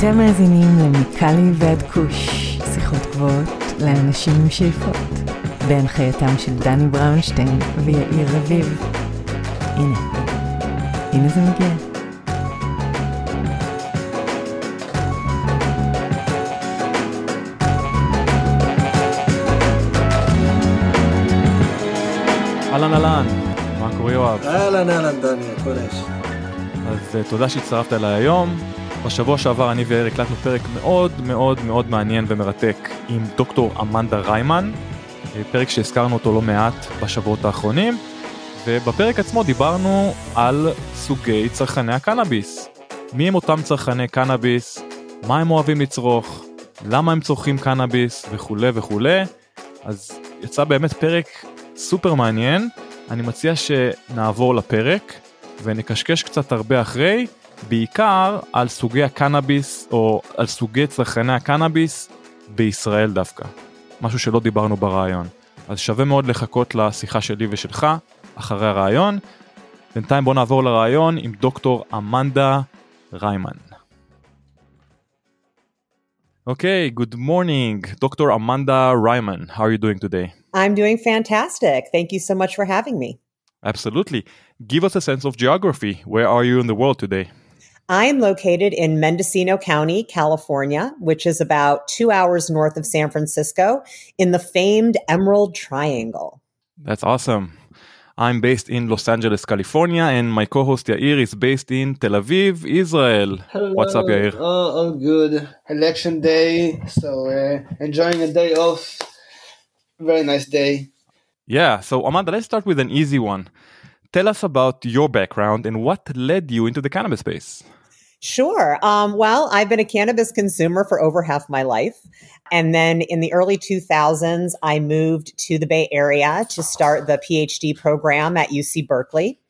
אתם מאזינים למיקלי ועד כוש, שיחות גבוהות לאנשים עם שאיפות, בהנחייתם של דני בראונשטיין ויאיר רביב. הנה, הנה זה מגיע. אהלן אהלן, מה קורה יואב? אהלן אהלן דני, הכל אש. אז uh, תודה שהצטרפת אליי היום. בשבוע שעבר אני ויאיר הקלטנו פרק מאוד מאוד מאוד מעניין ומרתק עם דוקטור אמנדה ריימן, אה, פרק שהזכרנו אותו לא מעט בשבועות האחרונים, ובפרק עצמו דיברנו על סוגי צרכני הקנאביס. מי הם אותם צרכני קנאביס, מה הם אוהבים לצרוך, למה הם צורכים קנאביס? וכולי וכולי. אז יצא באמת פרק סופר מעניין, אני מציע שנעבור לפרק ונקשקש קצת הרבה אחרי, בעיקר על סוגי הקנאביס או על סוגי צרכני הקנאביס בישראל דווקא, משהו שלא דיברנו ברעיון. אז שווה מאוד לחכות לשיחה שלי ושלך אחרי הרעיון. בינתיים בוא נעבור לרעיון עם דוקטור אמנדה ריימן. Okay, good morning, Dr. Amanda Ryman. How are you doing today? I'm doing fantastic. Thank you so much for having me. Absolutely. Give us a sense of geography. Where are you in the world today? I am located in Mendocino County, California, which is about two hours north of San Francisco in the famed Emerald Triangle. That's awesome. I'm based in Los Angeles, California, and my co-host Yair is based in Tel Aviv, Israel. Hello. What's up, Yair? Oh, all good. Election day, so uh, enjoying a day off. Very nice day. Yeah, so Amanda, let's start with an easy one. Tell us about your background and what led you into the cannabis space. Sure. Um, well, I've been a cannabis consumer for over half my life. And then in the early 2000s, I moved to the Bay Area to start the PhD program at UC Berkeley.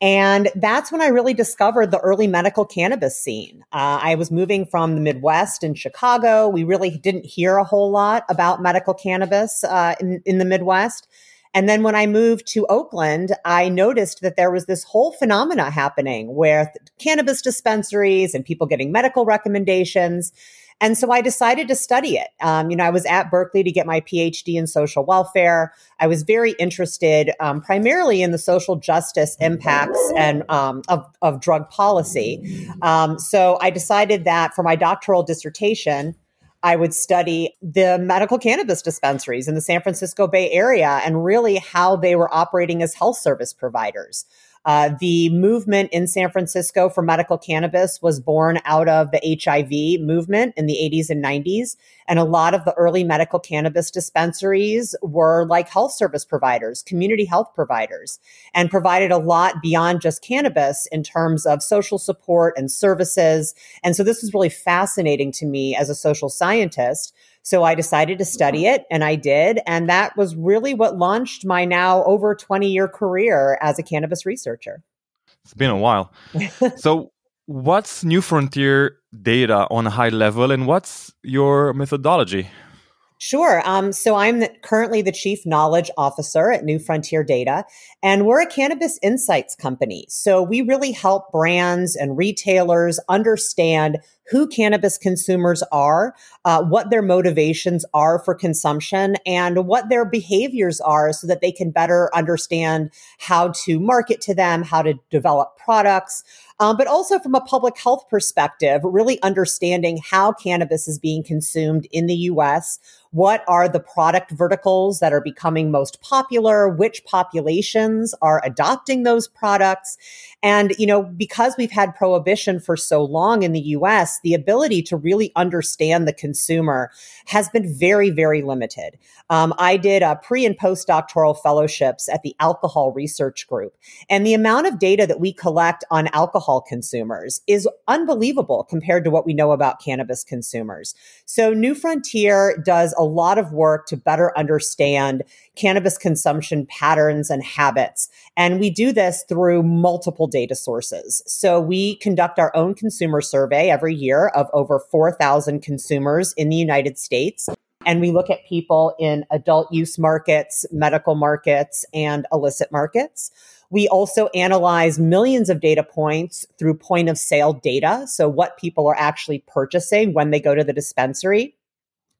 And that's when I really discovered the early medical cannabis scene. Uh, I was moving from the Midwest in Chicago. We really didn't hear a whole lot about medical cannabis uh, in, in the Midwest. And then when I moved to Oakland, I noticed that there was this whole phenomena happening where cannabis dispensaries and people getting medical recommendations. And so I decided to study it. Um, you know, I was at Berkeley to get my PhD in social welfare. I was very interested um, primarily in the social justice impacts and um, of, of drug policy. Um, so I decided that for my doctoral dissertation, I would study the medical cannabis dispensaries in the San Francisco Bay Area and really how they were operating as health service providers. Uh, the movement in San Francisco for medical cannabis was born out of the HIV movement in the 80s and 90s. And a lot of the early medical cannabis dispensaries were like health service providers, community health providers, and provided a lot beyond just cannabis in terms of social support and services. And so this was really fascinating to me as a social scientist. So I decided to study mm-hmm. it and I did. And that was really what launched my now over 20 year career as a cannabis researcher. It's been a while. so, what's New Frontier data on a high level and what's your methodology? Sure. Um, so I'm the, currently the chief knowledge officer at New Frontier Data, and we're a cannabis insights company. So we really help brands and retailers understand who cannabis consumers are, uh, what their motivations are for consumption, and what their behaviors are so that they can better understand how to market to them, how to develop products. Um, but also from a public health perspective, really understanding how cannabis is being consumed in the US. What are the product verticals that are becoming most popular? Which populations are adopting those products? And, you know, because we've had prohibition for so long in the US, the ability to really understand the consumer has been very, very limited. Um, I did a pre and postdoctoral fellowships at the Alcohol Research Group, and the amount of data that we collect on alcohol consumers is unbelievable compared to what we know about cannabis consumers. So, New Frontier does a lot of work to better understand cannabis consumption patterns and habits. And we do this through multiple data sources. So we conduct our own consumer survey every year of over 4,000 consumers in the United States. And we look at people in adult use markets, medical markets, and illicit markets. We also analyze millions of data points through point of sale data. So what people are actually purchasing when they go to the dispensary.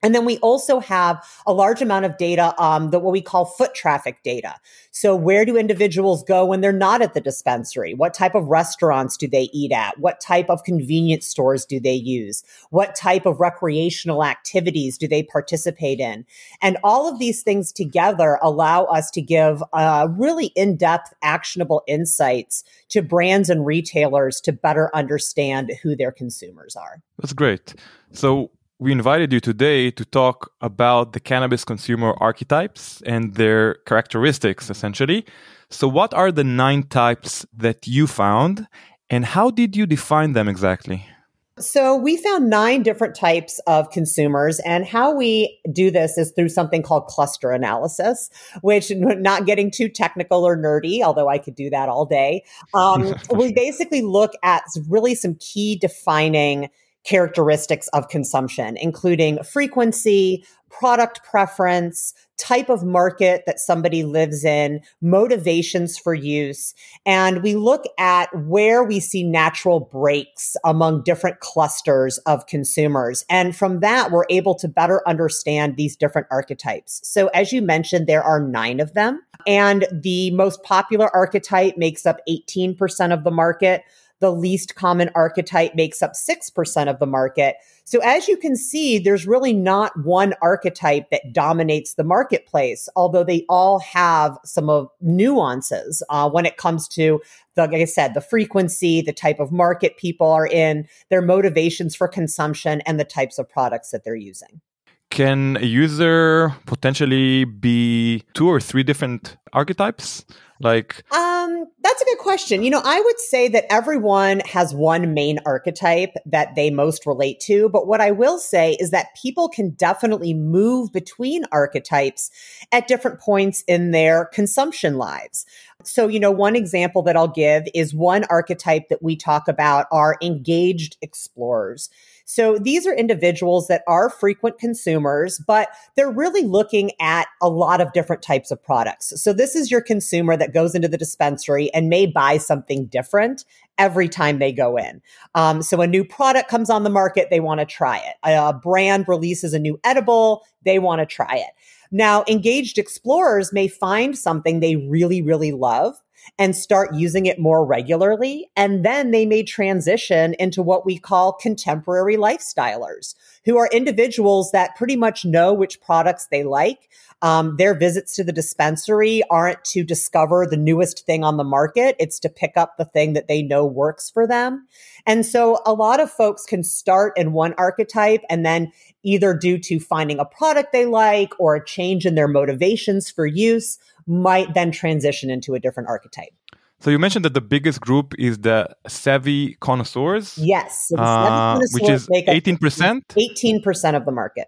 And then we also have a large amount of data, um, that what we call foot traffic data. So where do individuals go when they're not at the dispensary? What type of restaurants do they eat at? What type of convenience stores do they use? What type of recreational activities do they participate in? And all of these things together allow us to give uh, really in-depth, actionable insights to brands and retailers to better understand who their consumers are. That's great. So we invited you today to talk about the cannabis consumer archetypes and their characteristics, essentially. So, what are the nine types that you found, and how did you define them exactly? So, we found nine different types of consumers, and how we do this is through something called cluster analysis, which, not getting too technical or nerdy, although I could do that all day, um, we basically look at really some key defining characteristics of consumption, including frequency, product preference, type of market that somebody lives in, motivations for use. And we look at where we see natural breaks among different clusters of consumers. And from that, we're able to better understand these different archetypes. So as you mentioned, there are nine of them. And the most popular archetype makes up 18% of the market the least common archetype makes up 6% of the market. So as you can see, there's really not one archetype that dominates the marketplace, although they all have some of nuances uh, when it comes to the, like I said, the frequency, the type of market people are in, their motivations for consumption, and the types of products that they're using. Can a user potentially be two or three different archetypes? Like, um, that's a good question. You know, I would say that everyone has one main archetype that they most relate to. But what I will say is that people can definitely move between archetypes at different points in their consumption lives. So, you know, one example that I'll give is one archetype that we talk about are engaged explorers. So these are individuals that are frequent consumers, but they're really looking at a lot of different types of products. So this is your consumer that goes into the dispensary and may buy something different every time they go in. Um, so a new product comes on the market, they want to try it. A brand releases a new edible, they want to try it. Now, engaged explorers may find something they really, really love and start using it more regularly. And then they may transition into what we call contemporary lifestylers, who are individuals that pretty much know which products they like. Um, their visits to the dispensary aren't to discover the newest thing on the market. It's to pick up the thing that they know works for them. And so a lot of folks can start in one archetype and then either due to finding a product they like or a change in their motivations for use might then transition into a different archetype. So you mentioned that the biggest group is the savvy connoisseurs. Yes, so uh, which is eighteen percent. Eighteen percent of the market.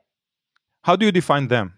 How do you define them?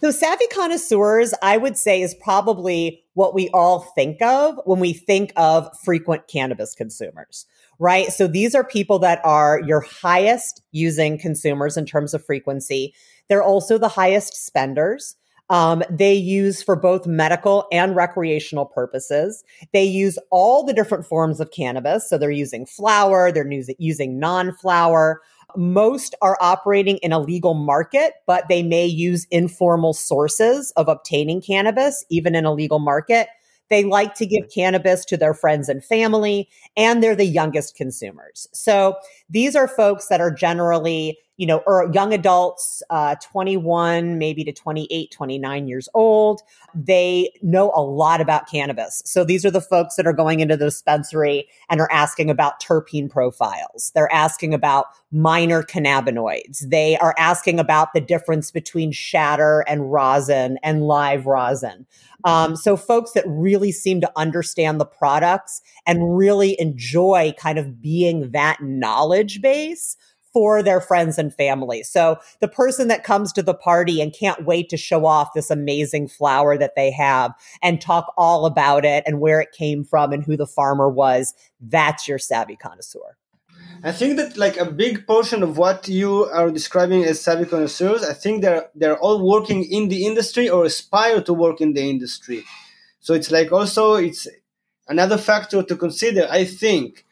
So savvy connoisseurs, I would say, is probably what we all think of when we think of frequent cannabis consumers, right? So these are people that are your highest using consumers in terms of frequency. They're also the highest spenders. Um, they use for both medical and recreational purposes. They use all the different forms of cannabis. So they're using flower, they're using non flower. Most are operating in a legal market, but they may use informal sources of obtaining cannabis, even in a legal market. They like to give cannabis to their friends and family, and they're the youngest consumers. So these are folks that are generally you know, or young adults, uh, 21, maybe to 28, 29 years old. They know a lot about cannabis. So these are the folks that are going into the dispensary and are asking about terpene profiles. They're asking about minor cannabinoids. They are asking about the difference between shatter and rosin and live rosin. Um, so folks that really seem to understand the products and really enjoy kind of being that knowledge base for their friends and family. So the person that comes to the party and can't wait to show off this amazing flower that they have and talk all about it and where it came from and who the farmer was, that's your savvy connoisseur. I think that like a big portion of what you are describing as savvy connoisseurs, I think they're they're all working in the industry or aspire to work in the industry. So it's like also it's another factor to consider, I think.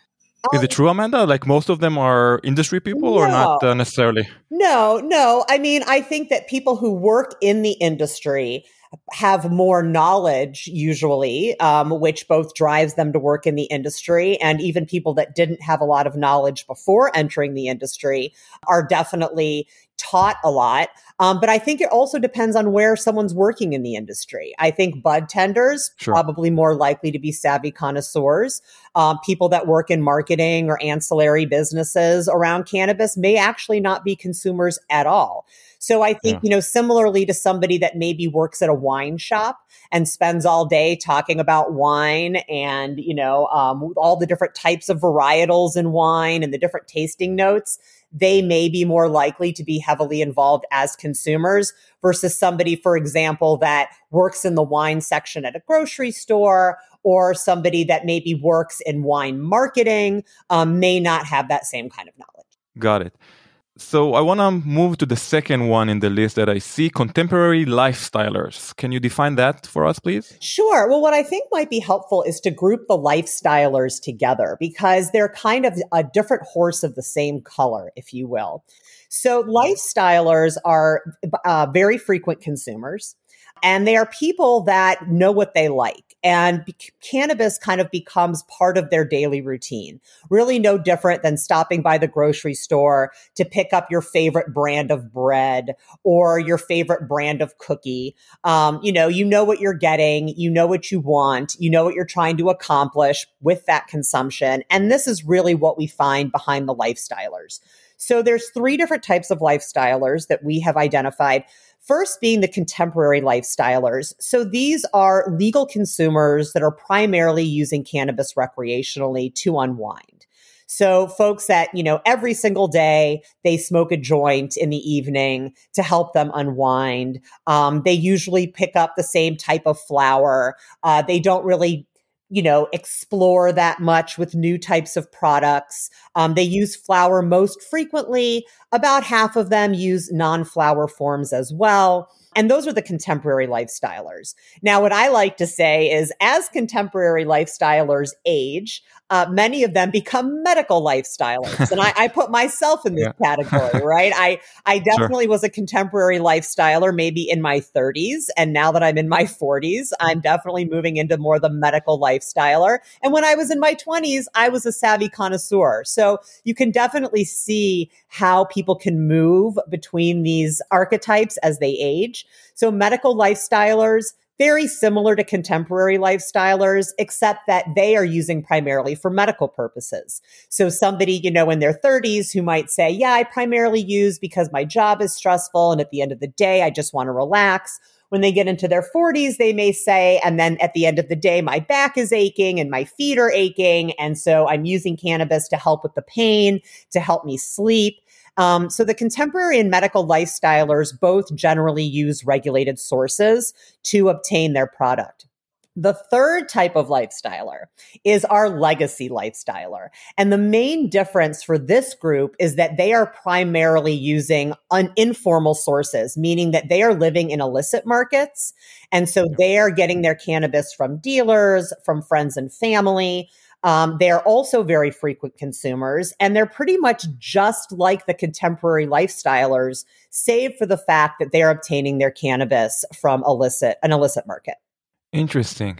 Is it true, Amanda? Like most of them are industry people or not uh, necessarily? No, no. I mean, I think that people who work in the industry have more knowledge usually, um, which both drives them to work in the industry. And even people that didn't have a lot of knowledge before entering the industry are definitely taught a lot. Um, but I think it also depends on where someone's working in the industry. I think bud tenders sure. probably more likely to be savvy connoisseurs. Um, people that work in marketing or ancillary businesses around cannabis may actually not be consumers at all. So I think, yeah. you know, similarly to somebody that maybe works at a wine shop and spends all day talking about wine and, you know, um, all the different types of varietals in wine and the different tasting notes, they may be more likely to be heavily involved as consumers versus somebody, for example, that works in the wine section at a grocery store or somebody that maybe works in wine marketing um, may not have that same kind of knowledge. Got it. So I want to move to the second one in the list that I see contemporary lifestylers. Can you define that for us, please? Sure. Well, what I think might be helpful is to group the lifestylers together because they're kind of a different horse of the same color, if you will. So lifestylers are uh, very frequent consumers. And they are people that know what they like. And be- cannabis kind of becomes part of their daily routine. Really no different than stopping by the grocery store to pick up your favorite brand of bread or your favorite brand of cookie. Um, you know, you know what you're getting, you know what you want, you know what you're trying to accomplish with that consumption. And this is really what we find behind the lifestylers. So there's three different types of lifestylers that we have identified. First being the contemporary lifestylers. So these are legal consumers that are primarily using cannabis recreationally to unwind. So folks that, you know, every single day they smoke a joint in the evening to help them unwind. Um, they usually pick up the same type of flower. Uh, they don't really you know, explore that much with new types of products. Um, they use flower most frequently. About half of them use non flower forms as well. And those are the contemporary lifestylers. Now, what I like to say is as contemporary lifestylers age, uh, many of them become medical lifestylers. and I, I, put myself in this yeah. category, right? I, I definitely sure. was a contemporary lifestyler, maybe in my 30s. And now that I'm in my 40s, I'm definitely moving into more the medical lifestyler. And when I was in my 20s, I was a savvy connoisseur. So you can definitely see how people can move between these archetypes as they age. So medical lifestylers, very similar to contemporary lifestylers, except that they are using primarily for medical purposes. So somebody, you know, in their 30s who might say, yeah, I primarily use because my job is stressful. And at the end of the day, I just want to relax. When they get into their 40s, they may say, and then at the end of the day, my back is aching and my feet are aching. And so I'm using cannabis to help with the pain, to help me sleep. Um, so the contemporary and medical lifestylers both generally use regulated sources to obtain their product. The third type of lifestyler is our legacy lifestyler. And the main difference for this group is that they are primarily using un- informal sources, meaning that they are living in illicit markets. And so they are getting their cannabis from dealers, from friends and family. Um, they're also very frequent consumers, and they're pretty much just like the contemporary lifestylers, save for the fact that they're obtaining their cannabis from illicit an illicit market. Interesting.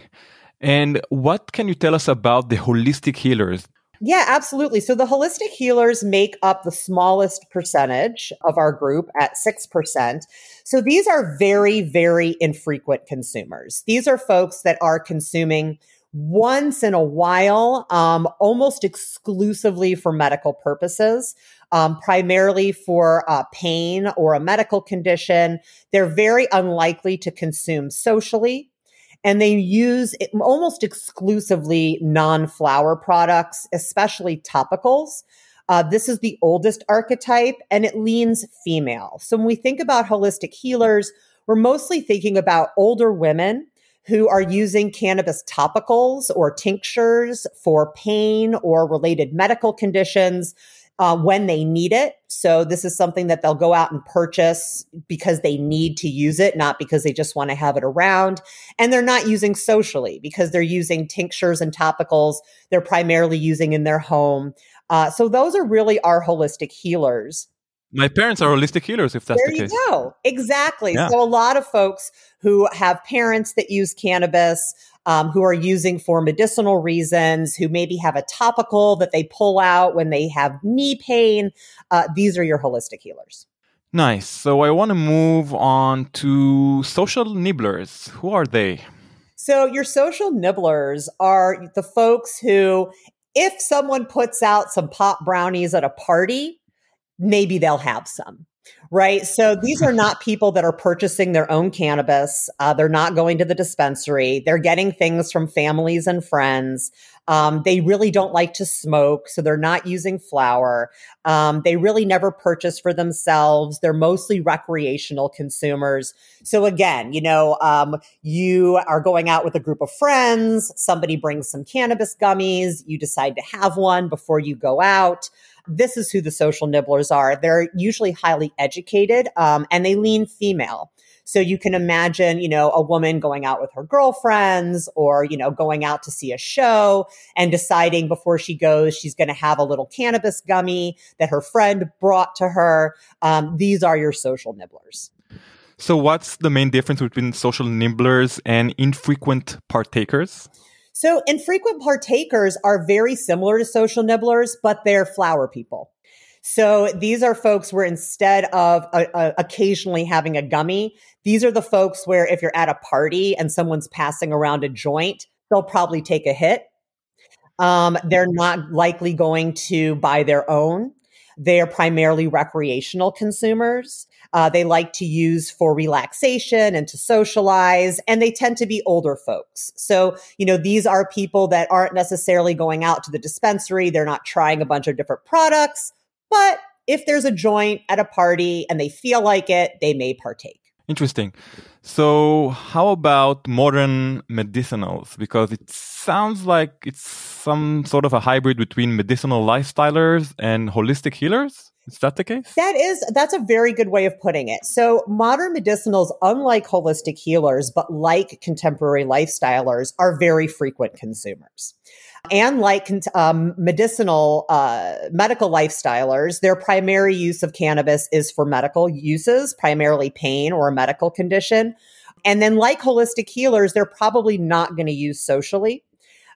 And what can you tell us about the holistic healers? Yeah, absolutely. So the holistic healers make up the smallest percentage of our group at 6%. So these are very, very infrequent consumers. These are folks that are consuming once in a while, um, almost exclusively for medical purposes, um, primarily for uh, pain or a medical condition. They're very unlikely to consume socially. And they use almost exclusively non flower products, especially topicals. Uh, this is the oldest archetype and it leans female. So when we think about holistic healers, we're mostly thinking about older women who are using cannabis topicals or tinctures for pain or related medical conditions. uh, when they need it. So this is something that they'll go out and purchase because they need to use it, not because they just want to have it around. And they're not using socially because they're using tinctures and topicals. They're primarily using in their home. Uh, so those are really our holistic healers. My parents are holistic healers, if that's there the case. There you go. Exactly. Yeah. So a lot of folks who have parents that use cannabis, um, who are using for medicinal reasons, who maybe have a topical that they pull out when they have knee pain. Uh, these are your holistic healers. Nice. So I want to move on to social nibblers. Who are they? So your social nibblers are the folks who, if someone puts out some pop brownies at a party, maybe they'll have some. Right. So these are not people that are purchasing their own cannabis. Uh, they're not going to the dispensary. They're getting things from families and friends. Um, they really don't like to smoke, so they're not using flower. Um, they really never purchase for themselves. They're mostly recreational consumers. So again, you know, um, you are going out with a group of friends. Somebody brings some cannabis gummies. You decide to have one before you go out this is who the social nibblers are. They're usually highly educated um, and they lean female. So you can imagine, you know, a woman going out with her girlfriends or, you know, going out to see a show and deciding before she goes, she's going to have a little cannabis gummy that her friend brought to her. Um, these are your social nibblers. So, what's the main difference between social nibblers and infrequent partakers? So, infrequent partakers are very similar to social nibblers, but they're flower people. So, these are folks where instead of uh, uh, occasionally having a gummy, these are the folks where if you're at a party and someone's passing around a joint, they'll probably take a hit. Um, they're not likely going to buy their own. They are primarily recreational consumers. Uh, they like to use for relaxation and to socialize, and they tend to be older folks. So, you know, these are people that aren't necessarily going out to the dispensary. They're not trying a bunch of different products, but if there's a joint at a party and they feel like it, they may partake. Interesting. So, how about modern medicinals? Because it sounds like it's some sort of a hybrid between medicinal lifestylers and holistic healers. Is that the case? That is, that's a very good way of putting it. So modern medicinals, unlike holistic healers, but like contemporary lifestylers, are very frequent consumers. And like um, medicinal, uh, medical lifestylers, their primary use of cannabis is for medical uses, primarily pain or a medical condition. And then like holistic healers, they're probably not going to use socially.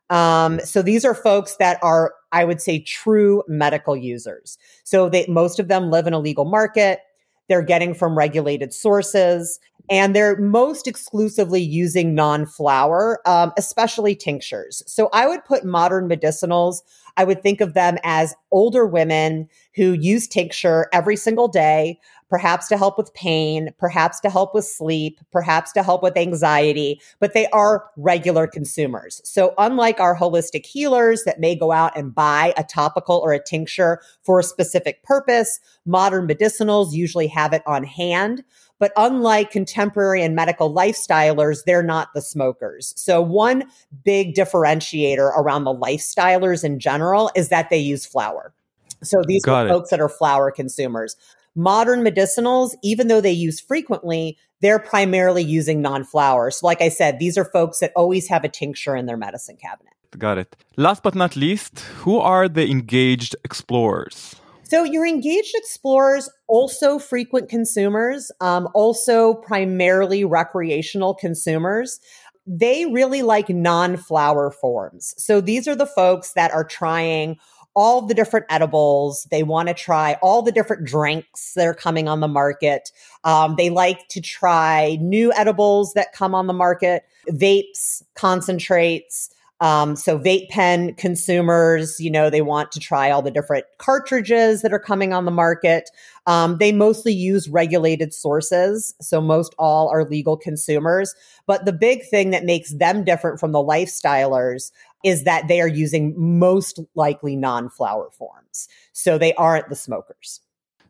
Um, so these are folks that are, I would say, true medical users. So they, most of them live in a legal market. They're getting from regulated sources and they're most exclusively using non-flower, um, especially tinctures. So I would put modern medicinals. I would think of them as older women who use tincture every single day, perhaps to help with pain, perhaps to help with sleep, perhaps to help with anxiety, but they are regular consumers. So unlike our holistic healers that may go out and buy a topical or a tincture for a specific purpose, modern medicinals usually have it on hand. But unlike contemporary and medical lifestylers, they're not the smokers. So one big differentiator around the lifestylers in general is that they use flower. So these Got are it. folks that are flower consumers. Modern medicinals, even though they use frequently, they're primarily using non-flower. So like I said, these are folks that always have a tincture in their medicine cabinet. Got it. Last but not least, who are the engaged explorers? So your engaged explorers, also frequent consumers, um, also primarily recreational consumers. They really like non-flower forms. So these are the folks that are trying all the different edibles. They want to try all the different drinks that are coming on the market. Um, they like to try new edibles that come on the market, vapes, concentrates. Um, so vape pen consumers, you know, they want to try all the different cartridges that are coming on the market. Um, they mostly use regulated sources. So most all are legal consumers. But the big thing that makes them different from the lifestylers is that they are using most likely non-flower forms. So they aren't the smokers.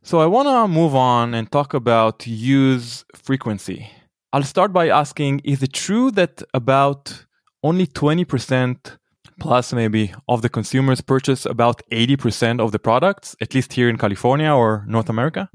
So I want to move on and talk about use frequency. I'll start by asking Is it true that about only 20% Plus, maybe of the consumers purchase about 80% of the products, at least here in California or North America?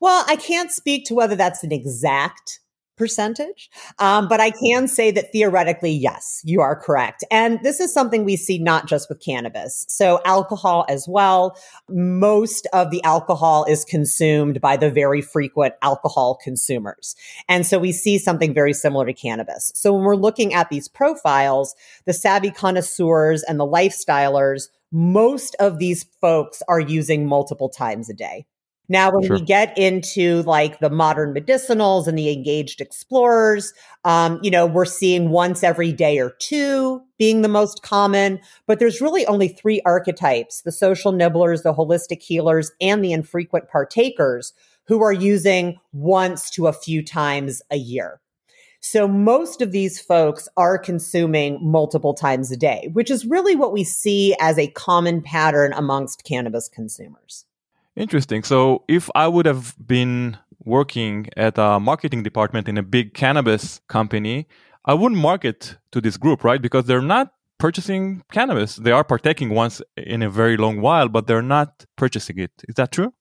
Well, I can't speak to whether that's an exact percentage. Um, but I can say that theoretically, yes, you are correct. And this is something we see not just with cannabis. So alcohol as well. Most of the alcohol is consumed by the very frequent alcohol consumers. And so we see something very similar to cannabis. So when we're looking at these profiles, the savvy connoisseurs and the lifestylers, most of these folks are using multiple times a day. Now, when sure. we get into like the modern medicinals and the engaged explorers, um, you know, we're seeing once every day or two being the most common, but there's really only three archetypes the social nibblers, the holistic healers, and the infrequent partakers who are using once to a few times a year. So most of these folks are consuming multiple times a day, which is really what we see as a common pattern amongst cannabis consumers. Interesting. So if I would have been working at a marketing department in a big cannabis company, I wouldn't market to this group, right? Because they're not purchasing cannabis. They are partaking once in a very long while, but they're not purchasing it. Is that true?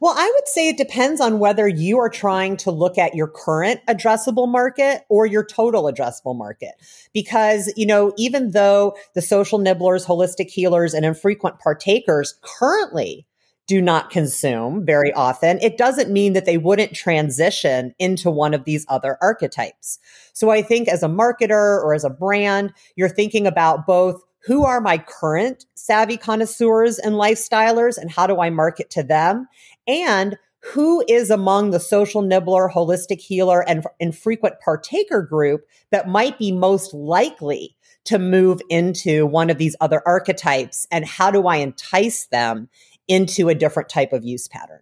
Well, I would say it depends on whether you are trying to look at your current addressable market or your total addressable market. Because, you know, even though the social nibblers, holistic healers, and infrequent partakers currently do not consume very often, it doesn't mean that they wouldn't transition into one of these other archetypes. So I think as a marketer or as a brand, you're thinking about both who are my current savvy connoisseurs and lifestylers and how do I market to them? And who is among the social nibbler, holistic healer, and infrequent partaker group that might be most likely to move into one of these other archetypes? And how do I entice them into a different type of use pattern.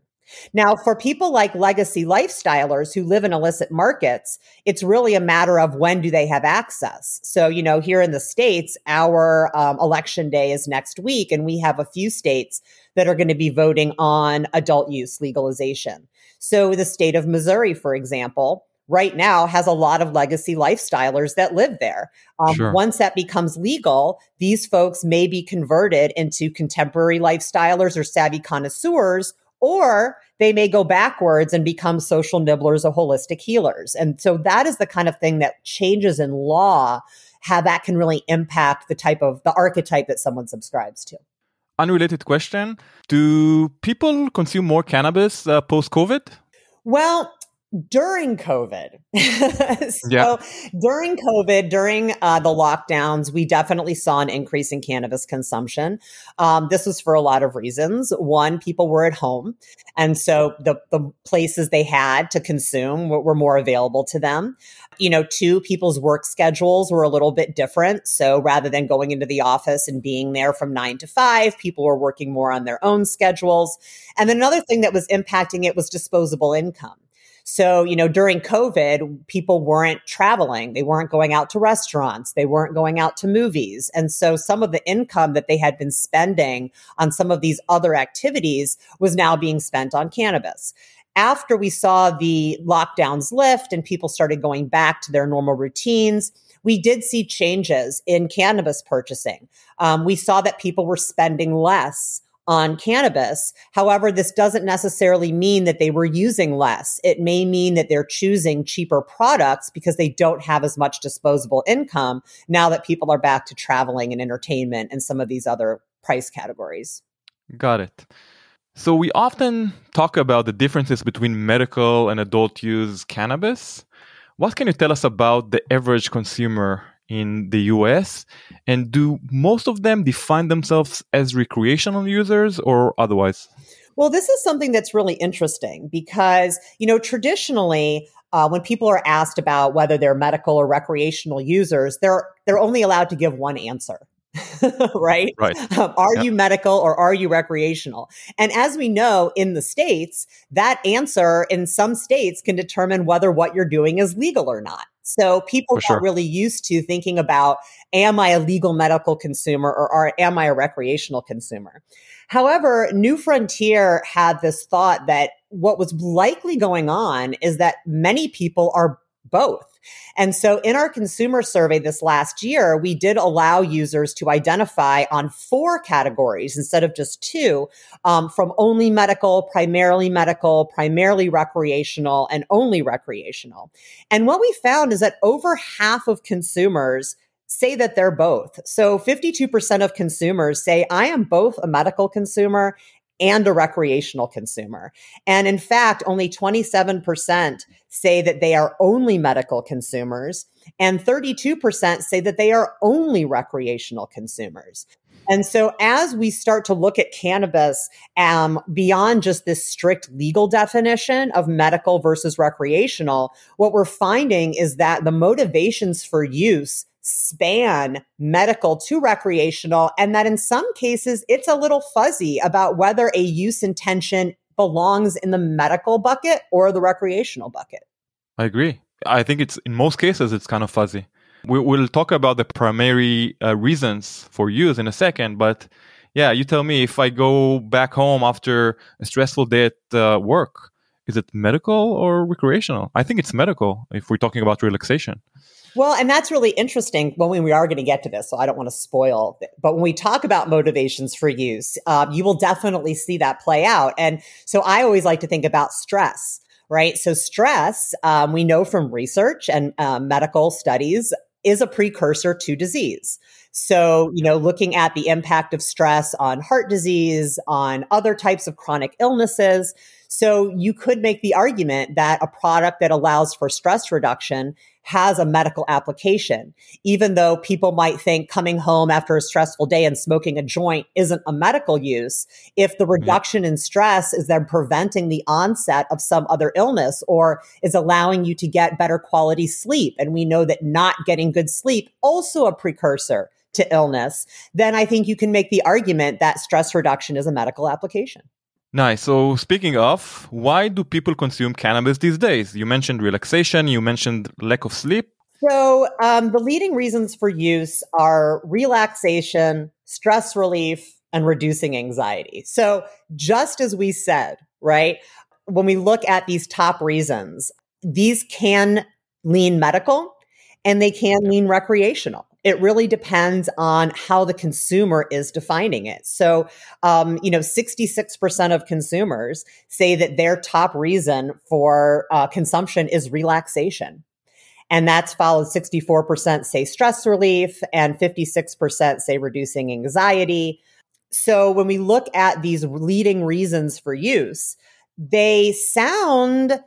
Now, for people like legacy lifestylers who live in illicit markets, it's really a matter of when do they have access. So, you know, here in the States, our um, election day is next week, and we have a few states that are going to be voting on adult use legalization. So, the state of Missouri, for example, right now has a lot of legacy lifestylers that live there. Um, sure. Once that becomes legal, these folks may be converted into contemporary lifestylers or savvy connoisseurs, or they may go backwards and become social nibblers or holistic healers. And so that is the kind of thing that changes in law, how that can really impact the type of the archetype that someone subscribes to. Unrelated question Do people consume more cannabis uh, post COVID? Well, during COVID. so yeah. during COVID, during uh, the lockdowns, we definitely saw an increase in cannabis consumption. Um, this was for a lot of reasons. One, people were at home. And so the, the places they had to consume were, were more available to them. You know, two, people's work schedules were a little bit different. So rather than going into the office and being there from nine to five, people were working more on their own schedules. And then another thing that was impacting it was disposable income. So, you know, during COVID, people weren't traveling. They weren't going out to restaurants. They weren't going out to movies. And so some of the income that they had been spending on some of these other activities was now being spent on cannabis after we saw the lockdowns lift and people started going back to their normal routines, we did see changes in cannabis purchasing. Um, we saw that people were spending less on cannabis. However, this doesn't necessarily mean that they were using less. It may mean that they're choosing cheaper products because they don't have as much disposable income now that people are back to traveling and entertainment and some of these other price categories. Got it. So we often talk about the differences between medical and adult use cannabis. What can you tell us about the average consumer in the US? And do most of them define themselves as recreational users or otherwise? Well, this is something that's really interesting because, you know, traditionally, uh, when people are asked about whether they're medical or recreational users, they're they're only allowed to give one answer. right? Right. Um, are you medical or are you recreational? And as we know in the states, that answer in some states can determine whether what you're doing is legal or not. So people are really used to thinking about, am I a legal medical consumer or are, am I a recreational consumer? However, New Frontier had this thought that what was likely going on is that many people are both. And so in our consumer survey this last year, we did allow users to identify on four categories instead of just two um, from only medical, primarily medical, primarily recreational, and only recreational. And what we found is that over half of consumers say that they're both. So 52% of consumers say, I am both a medical consumer and a recreational consumer. And in fact, only 27% say that they are only medical consumers, and 32% say that they are only recreational consumers. And so, as we start to look at cannabis um, beyond just this strict legal definition of medical versus recreational, what we're finding is that the motivations for use span medical to recreational, and that in some cases it's a little fuzzy about whether a use intention belongs in the medical bucket or the recreational bucket. I agree. I think it's in most cases it's kind of fuzzy. We, will talk about the primary uh, reasons for use in a second, but yeah, you tell me if I go back home after a stressful day at uh, work, is it medical or recreational? I think it's medical if we're talking about relaxation. Well, and that's really interesting when we are going to get to this, so I don't want to spoil. It. But when we talk about motivations for use, um, you will definitely see that play out. And so I always like to think about stress, right? So stress, um, we know from research and um, medical studies, is a precursor to disease. So, you know, looking at the impact of stress on heart disease, on other types of chronic illnesses. So you could make the argument that a product that allows for stress reduction has a medical application, even though people might think coming home after a stressful day and smoking a joint isn't a medical use. If the mm-hmm. reduction in stress is then preventing the onset of some other illness or is allowing you to get better quality sleep, and we know that not getting good sleep also a precursor to illness, then I think you can make the argument that stress reduction is a medical application. Nice. So, speaking of, why do people consume cannabis these days? You mentioned relaxation, you mentioned lack of sleep. So, um, the leading reasons for use are relaxation, stress relief, and reducing anxiety. So, just as we said, right, when we look at these top reasons, these can lean medical and they can lean recreational it really depends on how the consumer is defining it. So, um, you know, 66% of consumers say that their top reason for uh, consumption is relaxation. And that's followed 64% say stress relief and 56% say reducing anxiety. So when we look at these leading reasons for use, they sound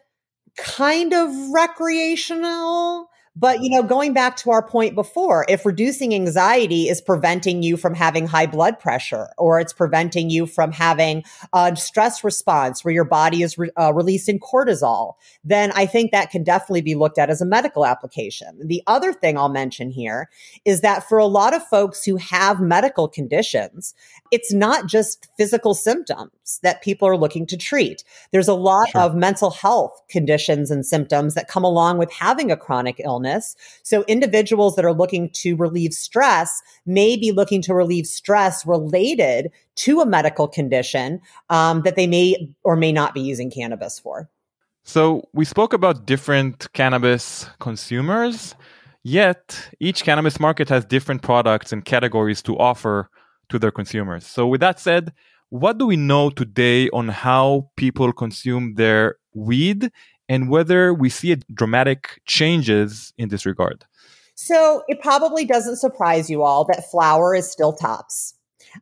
kind of recreational but, you know, going back to our point before, if reducing anxiety is preventing you from having high blood pressure or it's preventing you from having a stress response where your body is re- uh, releasing cortisol, then I think that can definitely be looked at as a medical application. The other thing I'll mention here is that for a lot of folks who have medical conditions, it's not just physical symptoms that people are looking to treat. There's a lot sure. of mental health conditions and symptoms that come along with having a chronic illness. So individuals that are looking to relieve stress may be looking to relieve stress related to a medical condition um, that they may or may not be using cannabis for. So we spoke about different cannabis consumers, yet each cannabis market has different products and categories to offer to their consumers. So with that said, what do we know today on how people consume their weed and whether we see dramatic changes in this regard. So it probably doesn't surprise you all that flower is still tops.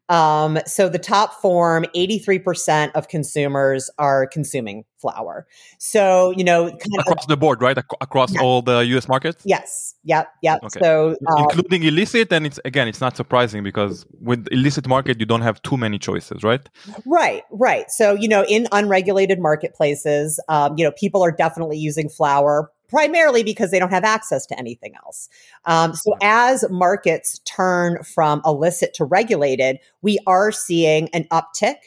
Um, so the top form, 83% of consumers are consuming flower. So, you know, kind across of, the board, right? Ac- across yeah. all the US markets? Yes. Yep. Yep. Okay. So, um, including illicit. And it's again, it's not surprising because with illicit market, you don't have too many choices, right? Right. Right. So, you know, in unregulated marketplaces, um, you know, people are definitely using flower primarily because they don't have access to anything else. Um, so as markets turn from illicit to regulated, we are seeing an uptick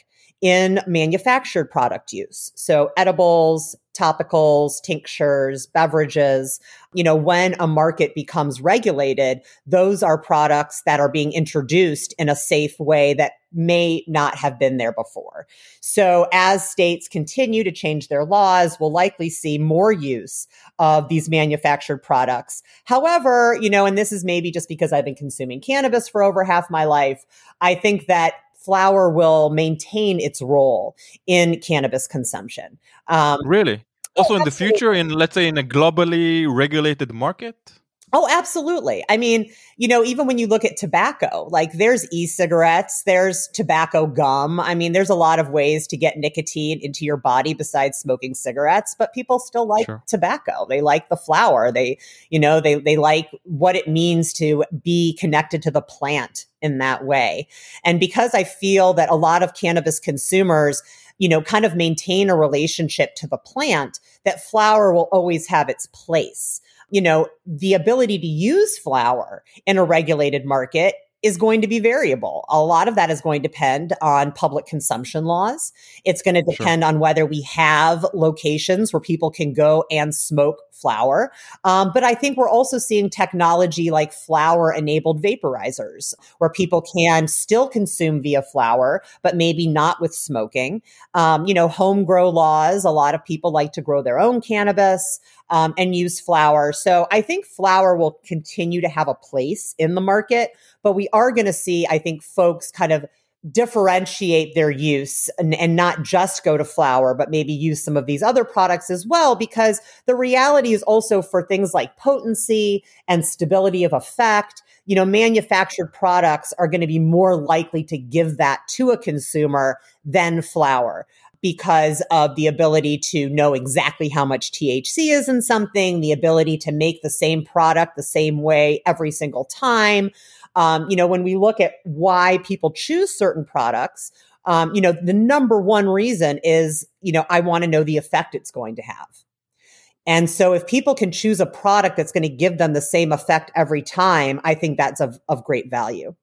in manufactured product use. So edibles, topicals, tinctures, beverages, you know, when a market becomes regulated, those are products that are being introduced in a safe way that may not have been there before. So as states continue to change their laws, we'll likely see more use of these manufactured products. However, you know, and this is maybe just because I've been consuming cannabis for over half my life, I think that flower will maintain its role in cannabis consumption. Um, really? Also, oh, in the future, in let's say in a globally regulated market? Oh, absolutely. I mean, you know, even when you look at tobacco, like there's e-cigarettes, there's tobacco gum. I mean, there's a lot of ways to get nicotine into your body besides smoking cigarettes, but people still like sure. tobacco. They like the flower. They, you know, they they like what it means to be connected to the plant in that way. And because I feel that a lot of cannabis consumers you know, kind of maintain a relationship to the plant, that flower will always have its place you know, the ability to use flower in a regulated market is going to be variable. A lot of that is going to depend on public consumption laws. It's going to depend sure. on whether we have locations where people can go and smoke flower. Um, but I think we're also seeing technology like flower enabled vaporizers where people can still consume via flower, but maybe not with smoking. Um, you know, home grow laws. A lot of people like to grow their own cannabis um, and use flower. So I think flower will continue to have a place in the market, but we are going to see, I think, folks kind of differentiate their use and, and, not just go to flower, but maybe use some of these other products as well, because the reality is also for things like potency and stability of effect. You know, manufactured products are going to be more likely to give that to a consumer than flower because of the ability to know exactly how much THC is in something, the ability to make the same product the same way every single time. Um, you know, when we look at why people choose certain products, um, you know, the number one reason is, you know, I want to know the effect it's going to have. And so if people can choose a product that's going to give them the same effect every time, I think that's of, of great value.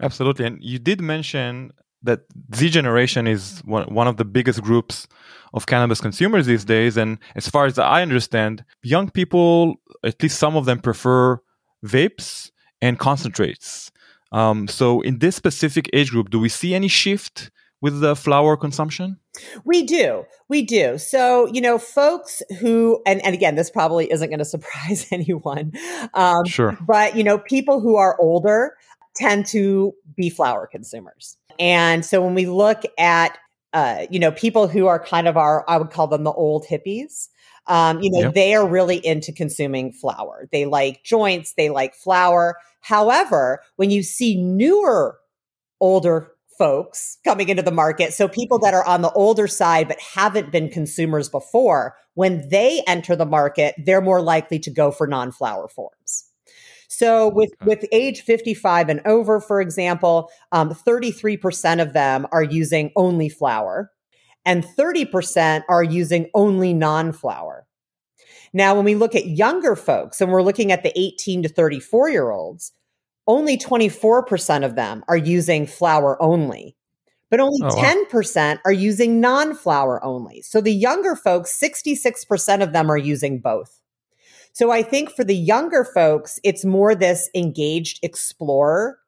Absolutely. And you did mention that Z generation is one, one of the biggest groups of cannabis consumers these days. And as far as I understand, young people, at least some of them prefer vapes and concentrates. Um, so in this specific age group, do we see any shift with the flower consumption? We do. We do. So, you know, folks who, and, and again, this probably isn't going to surprise anyone. Um, sure. But, you know, people who are older tend to be flower consumers. And so when we look at, uh, you know, people who are kind of our, I would call them the old hippies. Um, you know, yep. they are really into consuming flower. They like joints, they like flower. However, when you see newer, older folks coming into the market, so people that are on the older side but haven't been consumers before, when they enter the market, they're more likely to go for non flower forms. So with okay. with age 55 and over, for example, um, 33% of them are using only flower, and 30% are using only non-flower. Now, when we look at younger folks, and we're looking at the 18 to 34 year olds, only 24% of them are using flower only but only oh, 10% wow. are using non flower only. So the younger folks, 66% of them are using both. So I think for the younger folks, it's more this engaged explorer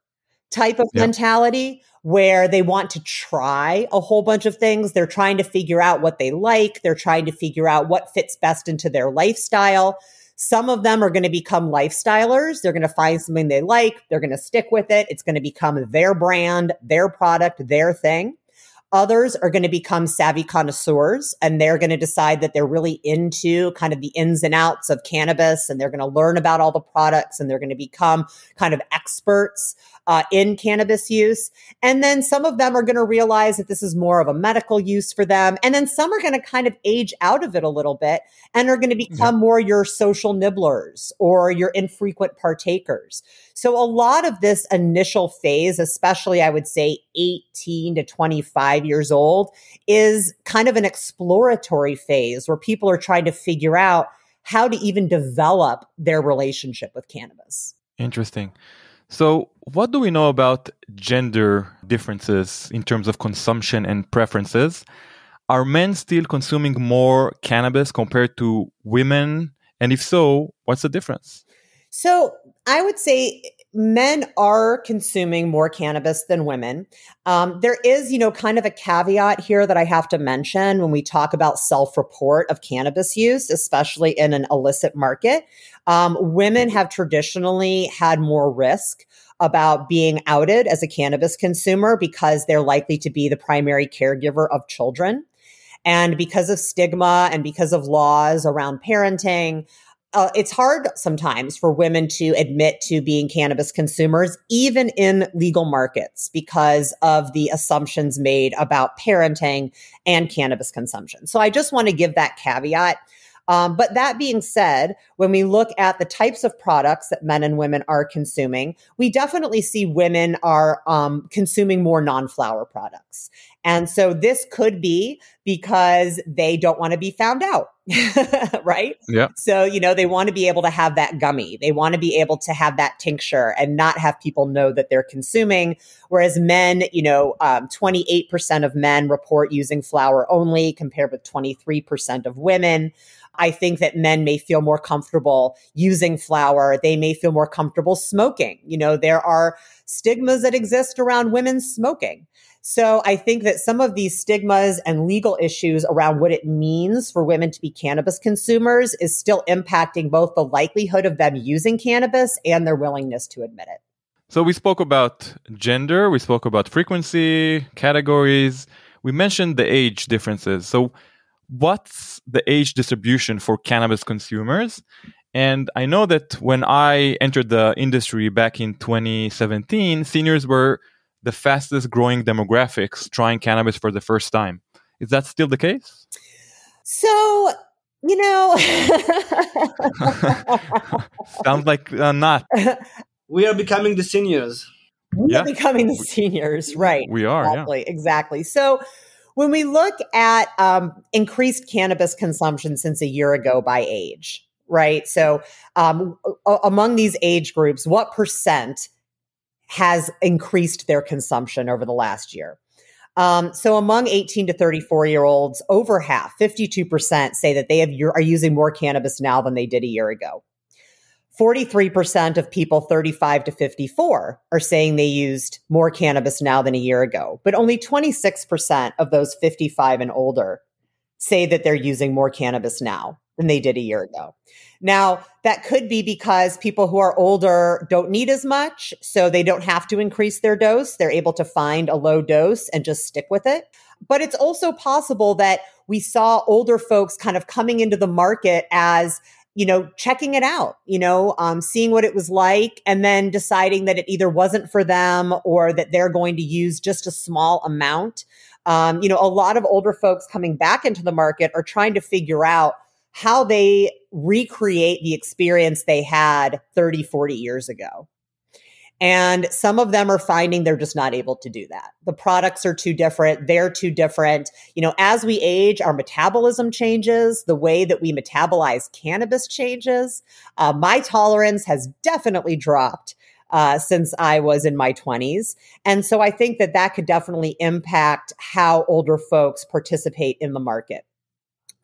type of mentality where they want to try a whole bunch of things. They're trying to figure out what they like. They're trying to figure out what fits best into their lifestyle. Some of them are going to become lifestylers. They're going to find something they like. They're going to stick with it. It's going to become their brand, their product, their thing. Others are going to become savvy connoisseurs and they're going to decide that they're really into kind of the ins and outs of cannabis and they're going to learn about all the products and they're going to become kind of experts uh, in cannabis use. And then some of them are going to realize that this is more of a medical use for them. And then some are going to kind of age out of it a little bit and are going to become yeah. more your social nibblers or your infrequent partakers. So a lot of this initial phase, especially I would say 18 to 25 years old, is kind of an exploratory phase where people are trying to figure out how to even develop their relationship with cannabis. Interesting. So, what do we know about gender differences in terms of consumption and preferences? Are men still consuming more cannabis compared to women? And if so, what's the difference? So, I would say men are consuming more cannabis than women. Um, there is, you know, kind of a caveat here that I have to mention when we talk about self report of cannabis use, especially in an illicit market. Um, women have traditionally had more risk about being outed as a cannabis consumer because they're likely to be the primary caregiver of children. And because of stigma and because of laws around parenting, uh, it's hard sometimes for women to admit to being cannabis consumers, even in legal markets, because of the assumptions made about parenting and cannabis consumption. So I just want to give that caveat. Um, but that being said, when we look at the types of products that men and women are consuming, we definitely see women are um, consuming more non flower products. And so this could be because they don't want to be found out, right? Yeah. So, you know, they want to be able to have that gummy. They want to be able to have that tincture and not have people know that they're consuming. Whereas men, you know, um, 28% of men report using flower only compared with 23% of women. I think that men may feel more comfortable using flower. They may feel more comfortable smoking. You know, there are stigmas that exist around women smoking. So I think that some of these stigmas and legal issues around what it means for women to be cannabis consumers is still impacting both the likelihood of them using cannabis and their willingness to admit it. So we spoke about gender, we spoke about frequency, categories, we mentioned the age differences. So what's the age distribution for cannabis consumers? And I know that when I entered the industry back in 2017, seniors were the fastest growing demographics trying cannabis for the first time. Is that still the case? So, you know, sounds like uh, not. We are becoming the seniors. We yeah. are becoming the seniors, right? We are, exactly, yeah. exactly. So, when we look at um, increased cannabis consumption since a year ago by age, right? So, um, among these age groups, what percent has increased their consumption over the last year. Um, so among 18 to 34 year olds, over half, 52% say that they have, are using more cannabis now than they did a year ago. 43% of people 35 to 54 are saying they used more cannabis now than a year ago, but only 26% of those 55 and older say that they're using more cannabis now than they did a year ago. Now, that could be because people who are older don't need as much, so they don't have to increase their dose. They're able to find a low dose and just stick with it. But it's also possible that we saw older folks kind of coming into the market as you know, checking it out, you know, um, seeing what it was like, and then deciding that it either wasn't for them or that they're going to use just a small amount. Um, you know, a lot of older folks coming back into the market are trying to figure out how they recreate the experience they had 30, 40 years ago. And some of them are finding they're just not able to do that. The products are too different. They're too different. You know, as we age, our metabolism changes. The way that we metabolize cannabis changes. Uh, my tolerance has definitely dropped uh, since I was in my 20s. And so I think that that could definitely impact how older folks participate in the market.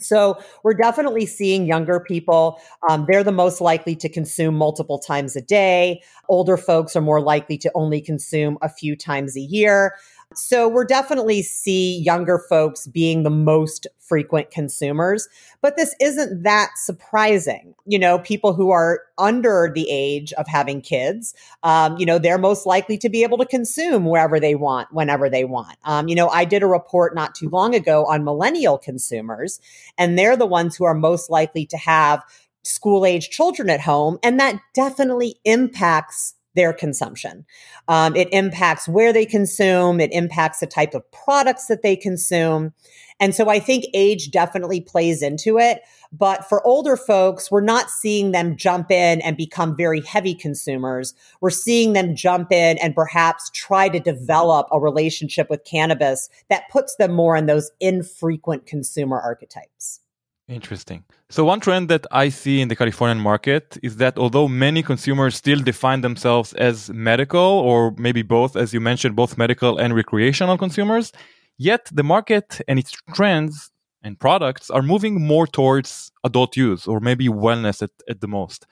So we're definitely seeing younger people. Um, they're the most likely to consume multiple times a day. Older folks are more likely to only consume a few times a year. So we're definitely see younger folks being the most frequent consumers, but this isn't that surprising. You know, people who are under the age of having kids, um, you know, they're most likely to be able to consume wherever they want, whenever they want. Um, you know, I did a report not too long ago on millennial consumers, and they're the ones who are most likely to have school age children at home. And that definitely impacts their consumption. Um, it impacts where they consume, it impacts the type of products that they consume. And so I think age definitely plays into it. But for older folks, we're not seeing them jump in and become very heavy consumers. We're seeing them jump in and perhaps try to develop a relationship with cannabis that puts them more in those infrequent consumer archetypes. Interesting. So, one trend that I see in the Californian market is that although many consumers still define themselves as medical, or maybe both, as you mentioned, both medical and recreational consumers, yet the market and its trends and products are moving more towards adult use or maybe wellness at, at the most.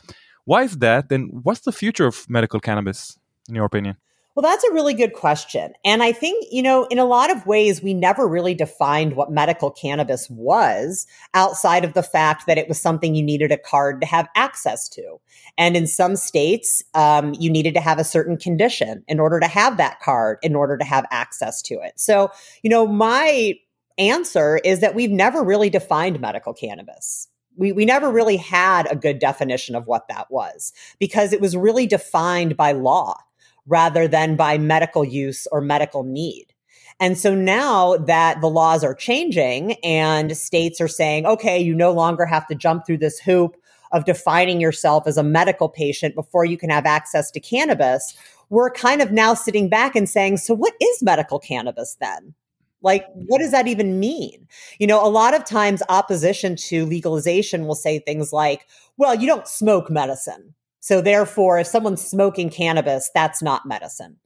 Why is that? And what's the future of medical cannabis, in your opinion? Well, that's a really good question. And I think, you know, in a lot of ways, we never really defined what medical cannabis was outside of the fact that it was something you needed a card to have access to. And in some states, um, you needed to have a certain condition in order to have that card, in order to have access to it. So, you know, my answer is that we've never really defined medical cannabis we, we never really had a good definition of what that was because it was really defined by law rather than by medical use or medical need. And so now that the laws are changing and states are saying, okay, you no longer have to jump through this hoop of defining yourself as a medical patient before you can have access to cannabis, we're kind of now sitting back and saying, so what is medical cannabis then? Like, what does that even mean? You know, a lot of times opposition to legalization will say things like, well, you don't smoke medicine. So therefore, if someone's smoking cannabis, that's not medicine.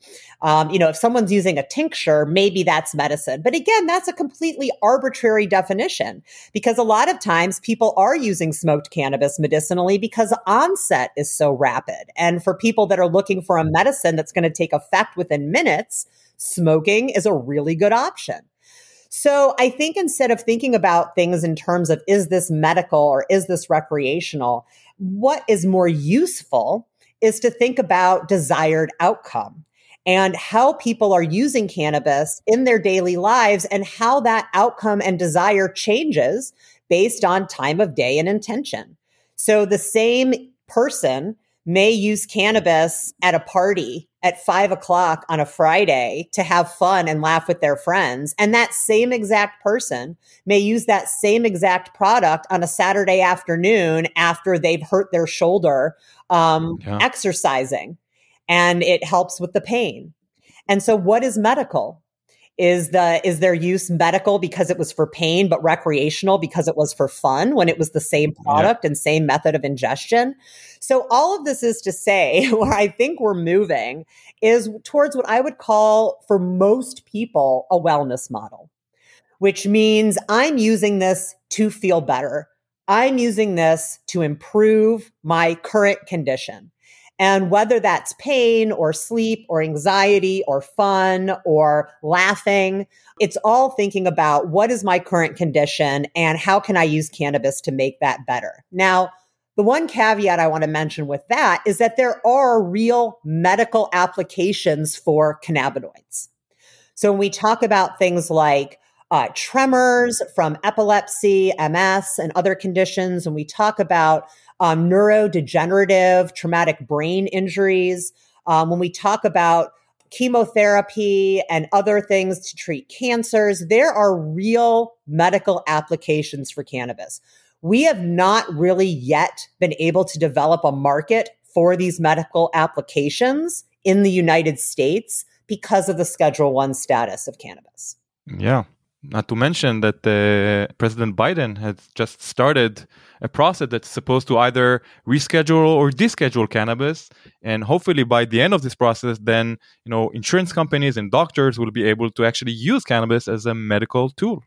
Um, you know, if someone's using a tincture, maybe that's medicine. But again, that's a completely arbitrary definition because a lot of times people are using smoked cannabis medicinally because onset is so rapid. And for people that are looking for a medicine that's going to take effect within minutes, smoking is a really good option. So I think instead of thinking about things in terms of is this medical or is this recreational, what is more useful is to think about desired outcome and how people are using cannabis in their daily lives and how that outcome and desire changes based on time of day and intention. So the same person may use cannabis at a party at five o'clock on a Friday to have fun and laugh with their friends. And that same exact person may use that same exact product on a Saturday afternoon after they've hurt their shoulder um, yeah. exercising. And it helps with the pain. And so, what is medical? Is the is their use medical because it was for pain, but recreational because it was for fun when it was the same product yeah. and same method of ingestion? So all of this is to say, where I think we're moving is towards what I would call for most people a wellness model, which means I'm using this to feel better. I'm using this to improve my current condition. And whether that's pain or sleep or anxiety or fun or laughing, it's all thinking about what is my current condition and how can I use cannabis to make that better. Now, the one caveat I want to mention with that is that there are real medical applications for cannabinoids. So when we talk about things like uh, tremors from epilepsy, MS, and other conditions, and we talk about um, neurodegenerative traumatic brain injuries, um, when we talk about chemotherapy and other things to treat cancers, there are real medical applications for cannabis. We have not really yet been able to develop a market for these medical applications in the United States because of the Schedule 1 status of cannabis. Yeah. Not to mention that uh, President Biden has just started a process that's supposed to either reschedule or deschedule cannabis, and hopefully by the end of this process, then you know insurance companies and doctors will be able to actually use cannabis as a medical tool.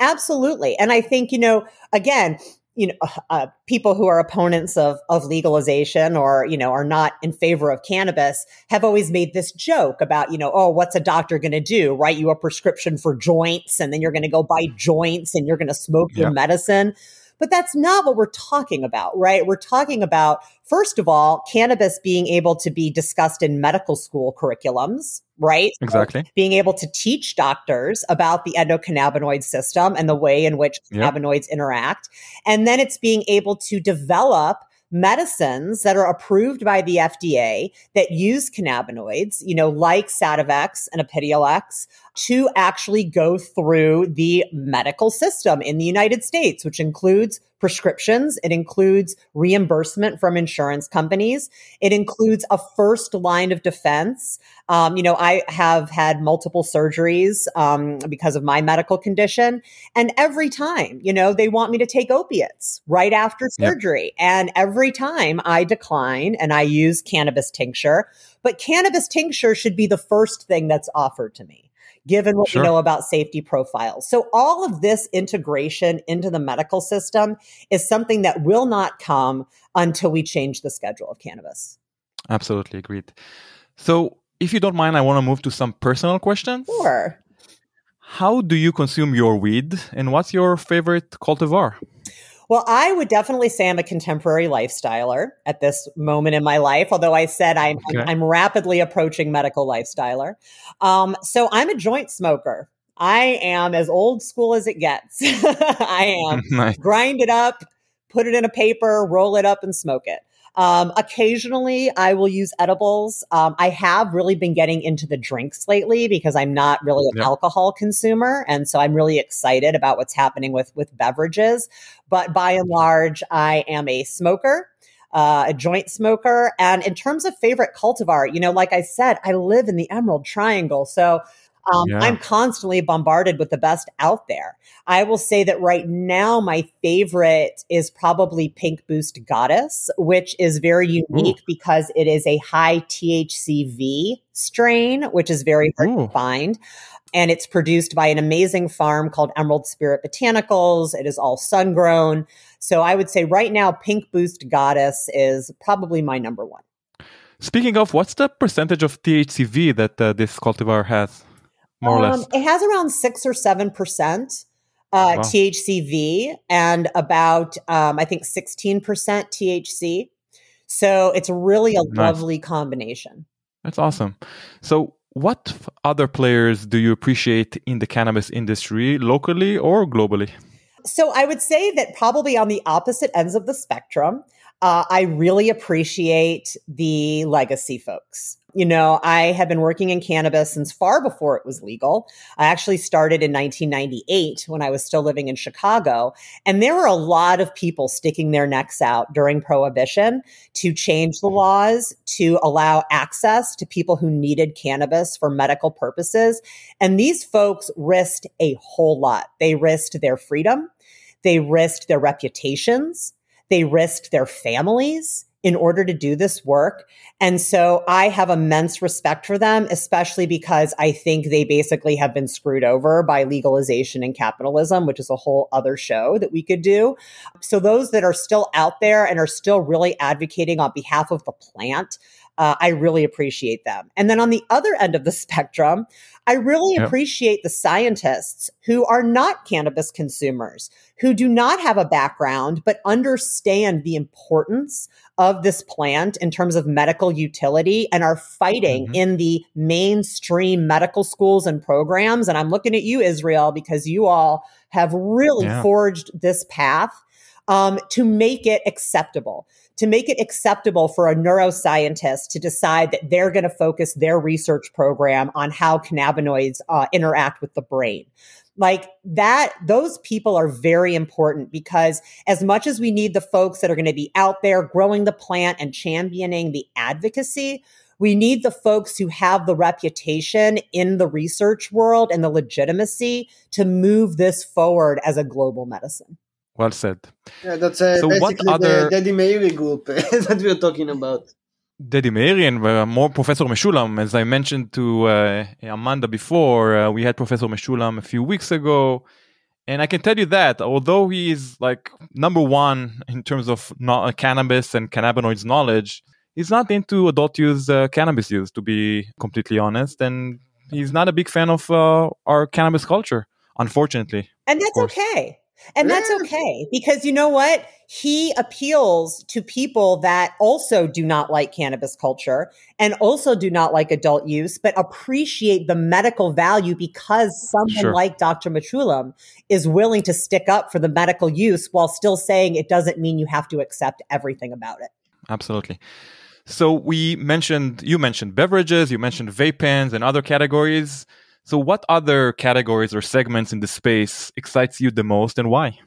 Absolutely, and I think you know again you know uh, people who are opponents of of legalization or you know are not in favor of cannabis have always made this joke about you know oh what's a doctor going to do write you a prescription for joints and then you're going to go buy joints and you're going to smoke yeah. your medicine but that's not what we're talking about, right? We're talking about, first of all, cannabis being able to be discussed in medical school curriculums, right? Exactly. So being able to teach doctors about the endocannabinoid system and the way in which yep. cannabinoids interact. And then it's being able to develop medicines that are approved by the FDA that use cannabinoids, you know, like Sativex and Epidiolex, to actually go through the medical system in the United States, which includes prescriptions. It includes reimbursement from insurance companies. It includes a first line of defense. Um, you know, I have had multiple surgeries um, because of my medical condition. And every time, you know, they want me to take opiates right after surgery. Yep. And every time I decline and I use cannabis tincture. But cannabis tincture should be the first thing that's offered to me given what Sure. we know about safety profiles. So all of this integration into the medical system is something that will not come until we change the schedule of cannabis. Absolutely agreed. So, if you don't mind, I want to move to some personal questions. Sure. How do you consume your weed, and what's your favorite cultivar? Well, I would definitely say I'm a contemporary lifestyler at this moment in my life, although I said I'm, Okay. I'm, I'm rapidly approaching medical lifestyler. Um, so I'm a joint smoker. I am as old school as it gets. I am nice. grind it up, put it in a paper, roll it up, and smoke it. Um, occasionally, I will use edibles. Um, I have really been getting into the drinks lately because I'm not really an Yep. alcohol consumer, and so I'm really excited about what's happening with with beverages. But by and large, I am a smoker. Uh, a joint smoker. And in terms of favorite cultivar, you know, like I said, I live in the Emerald Triangle. So um, Yeah. I'm constantly bombarded with the best out there. I will say that right now, my favorite is probably Pink Boost Goddess, which is very unique because it is a high THCV strain, which is very hard Ooh. to find. And it's produced by an amazing farm called Emerald Spirit Botanicals. It is all sun grown. So I would say right now, Pink Boost Goddess is probably my number one. Speaking of, what's the percentage of THCV that uh, this cultivar has, more or Um, less? It has around six or seven percent uh, Wow. THCV and about um, I think sixteen percent THC. So it's really a Nice. lovely combination. That's awesome. So, what other players do you appreciate in the cannabis industry, locally or globally? So I would say that probably on the opposite ends of the spectrum, uh, I really appreciate the legacy folks. You know, I have been working in cannabis since far before it was legal. I actually started in 1998 when I was still living in Chicago. And there were a lot of people sticking their necks out during prohibition to change the laws, to allow access to people who needed cannabis for medical purposes. And these folks risked a whole lot. They risked their freedom. They risked their reputations. They risked their families in order to do this work. And so I have immense respect for them, especially because I think they basically have been screwed over by legalization and capitalism, which is a whole other show that we could do. So those that are still out there and are still really advocating on behalf of the plant, uh, I really appreciate them. And then on the other end of the spectrum, I really Yep. appreciate the scientists who are not cannabis consumers, who do not have a background, but understand the importance of this plant in terms of medical utility and are fighting Mhm. in the mainstream medical schools and programs. And I'm looking at you, Israel, because you all have really Yeah. forged this path um, to make it acceptable, to make it acceptable for a neuroscientist to decide that they're going to focus their research program on how cannabinoids uh, interact with the brain. Like that, those people are very important because as much as we need the folks that are going to be out there growing the plant and championing the advocacy, we need the folks who have the reputation in the research world and the legitimacy to move this forward as a global medicine. Well said. Yeah, that's uh, So what basically other- the Dedi Meiri group that we are talking about. Dedi Meiri and uh, more Professor Mechoulam, as I mentioned to uh, Amanda before, uh, we had Professor Mechoulam a few weeks ago. And I can tell you that although he is like number one in terms of no- cannabis and cannabinoids knowledge, he's not into adult use uh, cannabis use, to be completely honest. And he's not a big fan of uh, our cannabis culture, unfortunately. And that's okay. And that's okay because you know what? He appeals to people that also do not like cannabis culture and also do not like adult use, but appreciate the medical value because someone Sure. like Dr. Mechoulam is willing to stick up for the medical use while still saying it doesn't mean you have to accept everything about it. Absolutely. So we mentioned you mentioned beverages, you mentioned vape pens and other categories. So what other categories or segments in the space excites you the most and why?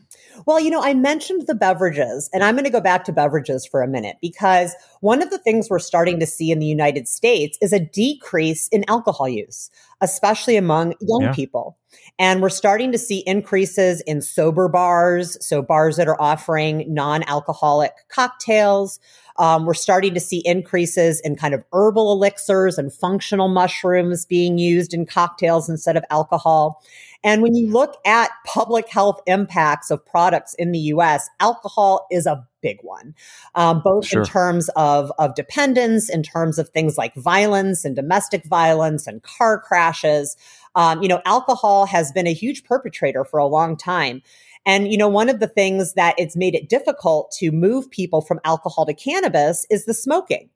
Well, you know, I mentioned the beverages, and I'm going to go back to beverages for a minute because one of the things we're starting to see in the United States is a decrease in alcohol use, especially among young Yeah. people. And we're starting to see increases in sober bars, so bars that are offering non alcoholic cocktails. Um, we're starting to see increases in kind of herbal elixirs and functional mushrooms being used in cocktails instead of alcohol. And when you look at public health impacts of products in the US, alcohol is a big one, um, both sure. in terms of, of dependence, in terms of things like violence and domestic violence and car crashes. Um, you know, alcohol has been a huge perpetrator for a long time. And, you know, one of the things that it's made it difficult to move people from alcohol to cannabis is the smoking.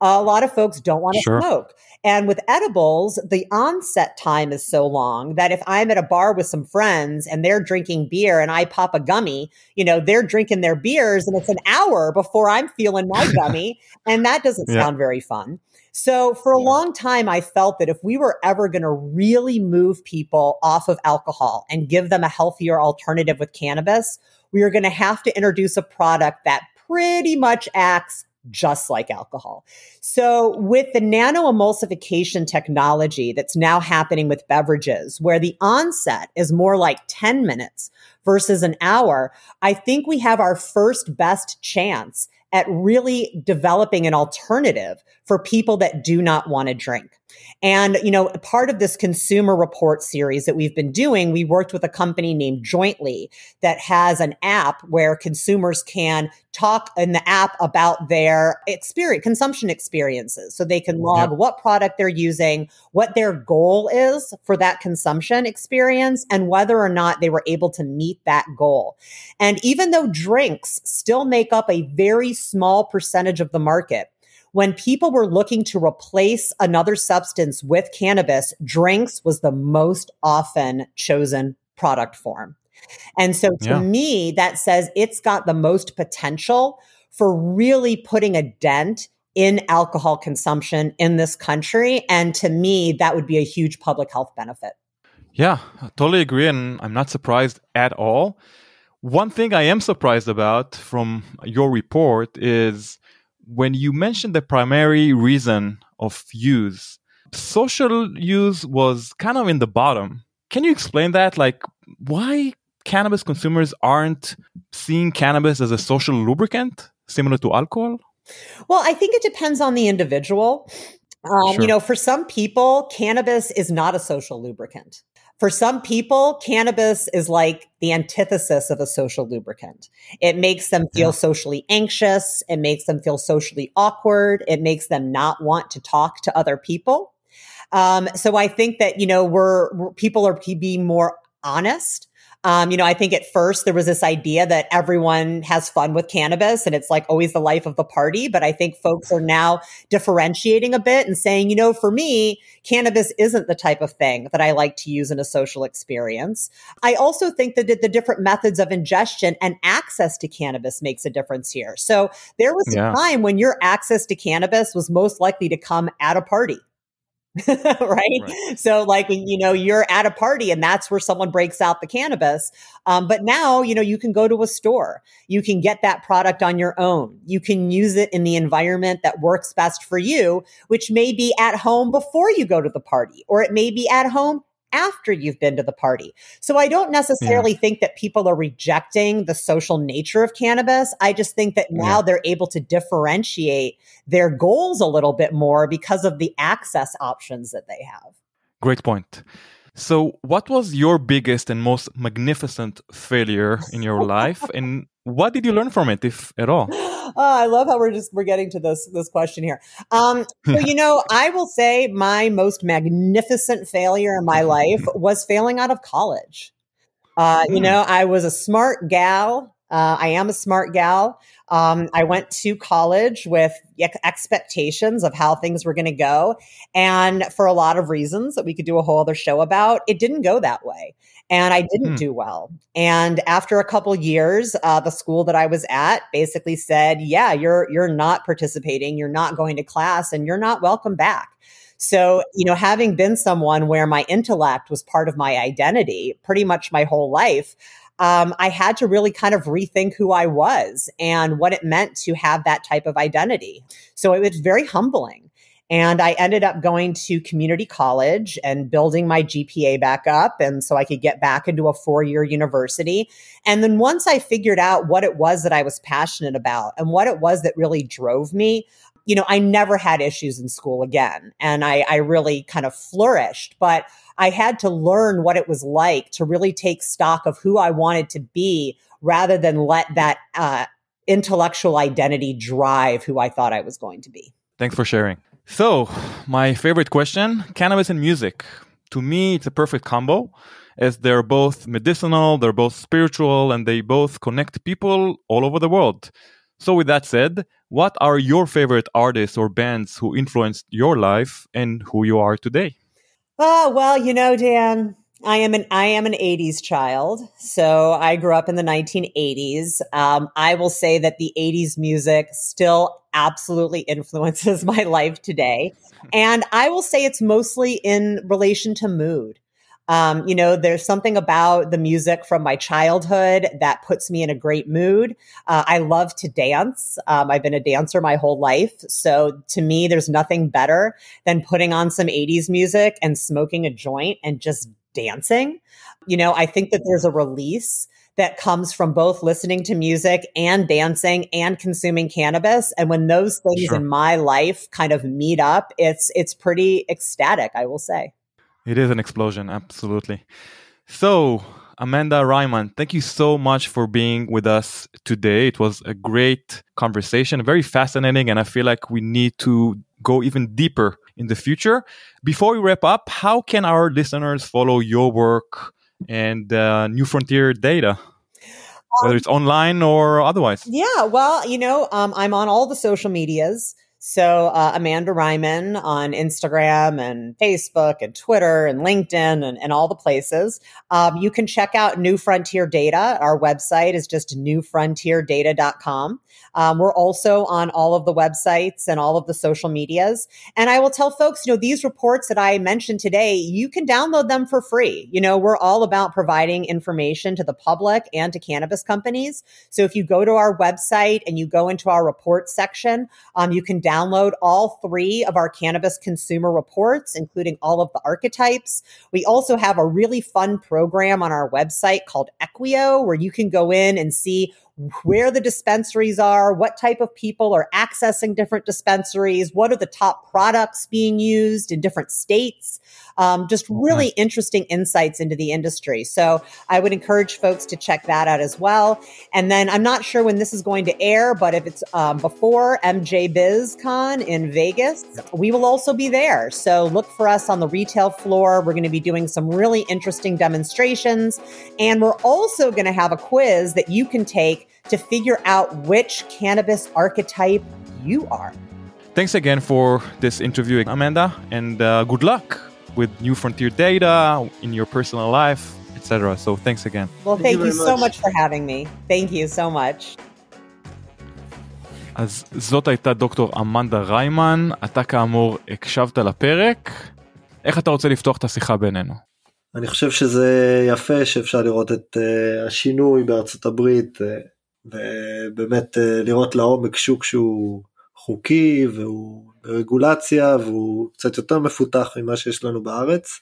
a lot of folks don't want to sure. smoke. And with edibles, the onset time is so long that if I'm at a bar with some friends and they're drinking beer and I pop a gummy, you know, they're drinking their beers and it's an hour before I'm feeling my gummy. and that doesn't yeah. sound very fun. So for a long time, I felt that if we were ever going to really move people off of alcohol and give them a healthier alternative with cannabis, we are going to have to introduce a product that pretty much acts just like alcohol. So with the nano emulsification technology that's now happening with beverages, where the onset is more like 10 minutes versus an hour, I think we have our first best chance at really developing an alternative for people that do not want to drink. And, you know, part of this consumer report series that we've been doing, we worked with a company named Jointly that has an app where consumers can talk in the app about their experience, consumption experiences. So they can log yep. what product they're using, what their goal is for that consumption experience, and whether or not they were able to meet that goal. And even though drinks still make up a very small percentage of the market, when people were looking to replace another substance with cannabis, drinks was the most often chosen product form. And so to yeah. me, that says it's got the most potential for really putting a dent in alcohol consumption in this country. And to me, that would be a huge public health benefit. Yeah, I totally agree. And I'm not surprised at all. One thing I am surprised about from your report is when you mentioned the primary reason of use, social use was kind of in the bottom. Can you explain that? Like, why cannabis consumers aren't seeing cannabis as a social lubricant similar to alcohol? Well, I think it depends on the individual. Um, sure. You know, for some people, cannabis is not a social lubricant. For some people, cannabis is like the antithesis of a social lubricant. It makes them feel yeah. socially anxious. It makes them feel socially awkward. It makes them not want to talk to other people. Um, so I think that, you know, we're, we're people are being more honest um, you know, I think at first there was this idea that everyone has fun with cannabis and it's like always the life of the party. But I think folks are now differentiating a bit and saying, you know, for me, cannabis isn't the type of thing that I like to use in a social experience. I also think that the different methods of ingestion and access to cannabis makes a difference here. So there was yeah. a time when your access to cannabis was most likely to come at a party right? right? So, like, you know, you're at a party and that's where someone breaks out the cannabis. Um, but now, you know, you can go to a store, you can get that product on your own, you can use it in the environment that works best for you, which may be at home before you go to the party, or it may be at home after you've been to the party. So I don't necessarily yeah. think that people are rejecting the social nature of cannabis. I just think that now yeah. they're able to differentiate their goals a little bit more because of the access options that they have. Great point. So, what was your biggest and most magnificent failure in your life, and what did you learn from it, if at all? Oh, I love how we're just we're getting to this this question here. Um, so, you know, I will say my most magnificent failure in my life was failing out of college. Uh, you hmm. know, I was a smart gal. Uh, I am a smart gal. Um, I went to college with expectations of how things were going to go. And for a lot of reasons that we could do a whole other show about, it didn't go that way. And I didn't hmm. do well. And after a couple years, uh, the school that I was at basically said, "Yeah, you're you're not participating. You're not going to class, and you're not welcome back." So, you know, having been someone where my intellect was part of my identity pretty much my whole life, um, I had to really kind of rethink who I was and what it meant to have that type of identity. So it was very humbling. And I ended up going to community college and building my GPA back up. And so I could get back into a four year university. And then once I figured out what it was that I was passionate about and what it was that really drove me, you know, I never had issues in school again. And I, I really kind of flourished, but I had to learn what it was like to really take stock of who I wanted to be rather than let that uh, intellectual identity drive who I thought I was going to be. Thanks for sharing. So, my favorite question cannabis and music. To me, it's a perfect combo as they're both medicinal, they're both spiritual, and they both connect people all over the world. So, with that said, what are your favorite artists or bands who influenced your life and who you are today? Oh, well, you know, Dan, I am an I am an 80s child. So I grew up in the 1980s. Um, I will say that the 80s music still absolutely influences my life today. And I will say it's mostly in relation to mood. Um, you know, there's something about the music from my childhood that puts me in a great mood. Uh, I love to dance. Um, I've been a dancer my whole life. So to me, there's nothing better than putting on some 80s music and smoking a joint and just dancing. You know, I think that there's a release that comes from both listening to music and dancing and consuming cannabis and when those things sure. in my life kind of meet up it's it's pretty ecstatic i will say it is an explosion absolutely so amanda reiman thank you so much for being with us today it was a great conversation very fascinating and i feel like we need to go even deeper in the future. Before we wrap up, how can our listeners follow your work and uh, New Frontier data? Whether um, it's online or otherwise. Yeah, well, you know, um, I'm on all the social medias. So uh, Amanda Reiman on Instagram and Facebook and Twitter and LinkedIn and, and all the places. Um, you can check out New Frontier Data. Our website is just newfrontierdata.com. Um, we're also on all of the websites and all of the social medias. And I will tell folks, you know, these reports that I mentioned today, you can download them for free. You know, we're all about providing information to the public and to cannabis companies. So if you go to our website and you go into our report section, um, you can download all three of our cannabis consumer reports, including all of the archetypes. We also have a really fun program on our website called Equio, where you can go in and see where the dispensaries are, what type of people are accessing different dispensaries, what are the top products being used in different states. Um, just really interesting insights into the industry. So I would encourage folks to check that out as well. And then I'm not sure when this is going to air, but if it's um, before MJ BizCon in Vegas, we will also be there. So look for us on the retail floor. We're going to be doing some really interesting demonstrations. And we're also going to have a quiz that you can take to figure out which cannabis archetype you are. Thanks again for this interview, Amanda, and uh, good luck with New Frontier data in your personal life, etc. So thanks again. Well, thank, thank you, you so much for having me. Thank you so much. אז זאת הייתה דוקטור אמנדה ריימן, אתה כאמור הקשבת לפרק. איך אתה רוצה לפתוח את השיחה בינינו? אני חושב שזה יפה שאפשר לראות את uh, השינוי בארצות הברית uh, ובאמת uh, לראות לעומק שוק שהוא חוקי והוא ברגולציה והוא קצת יותר מפותח ממה שיש לנו בארץ.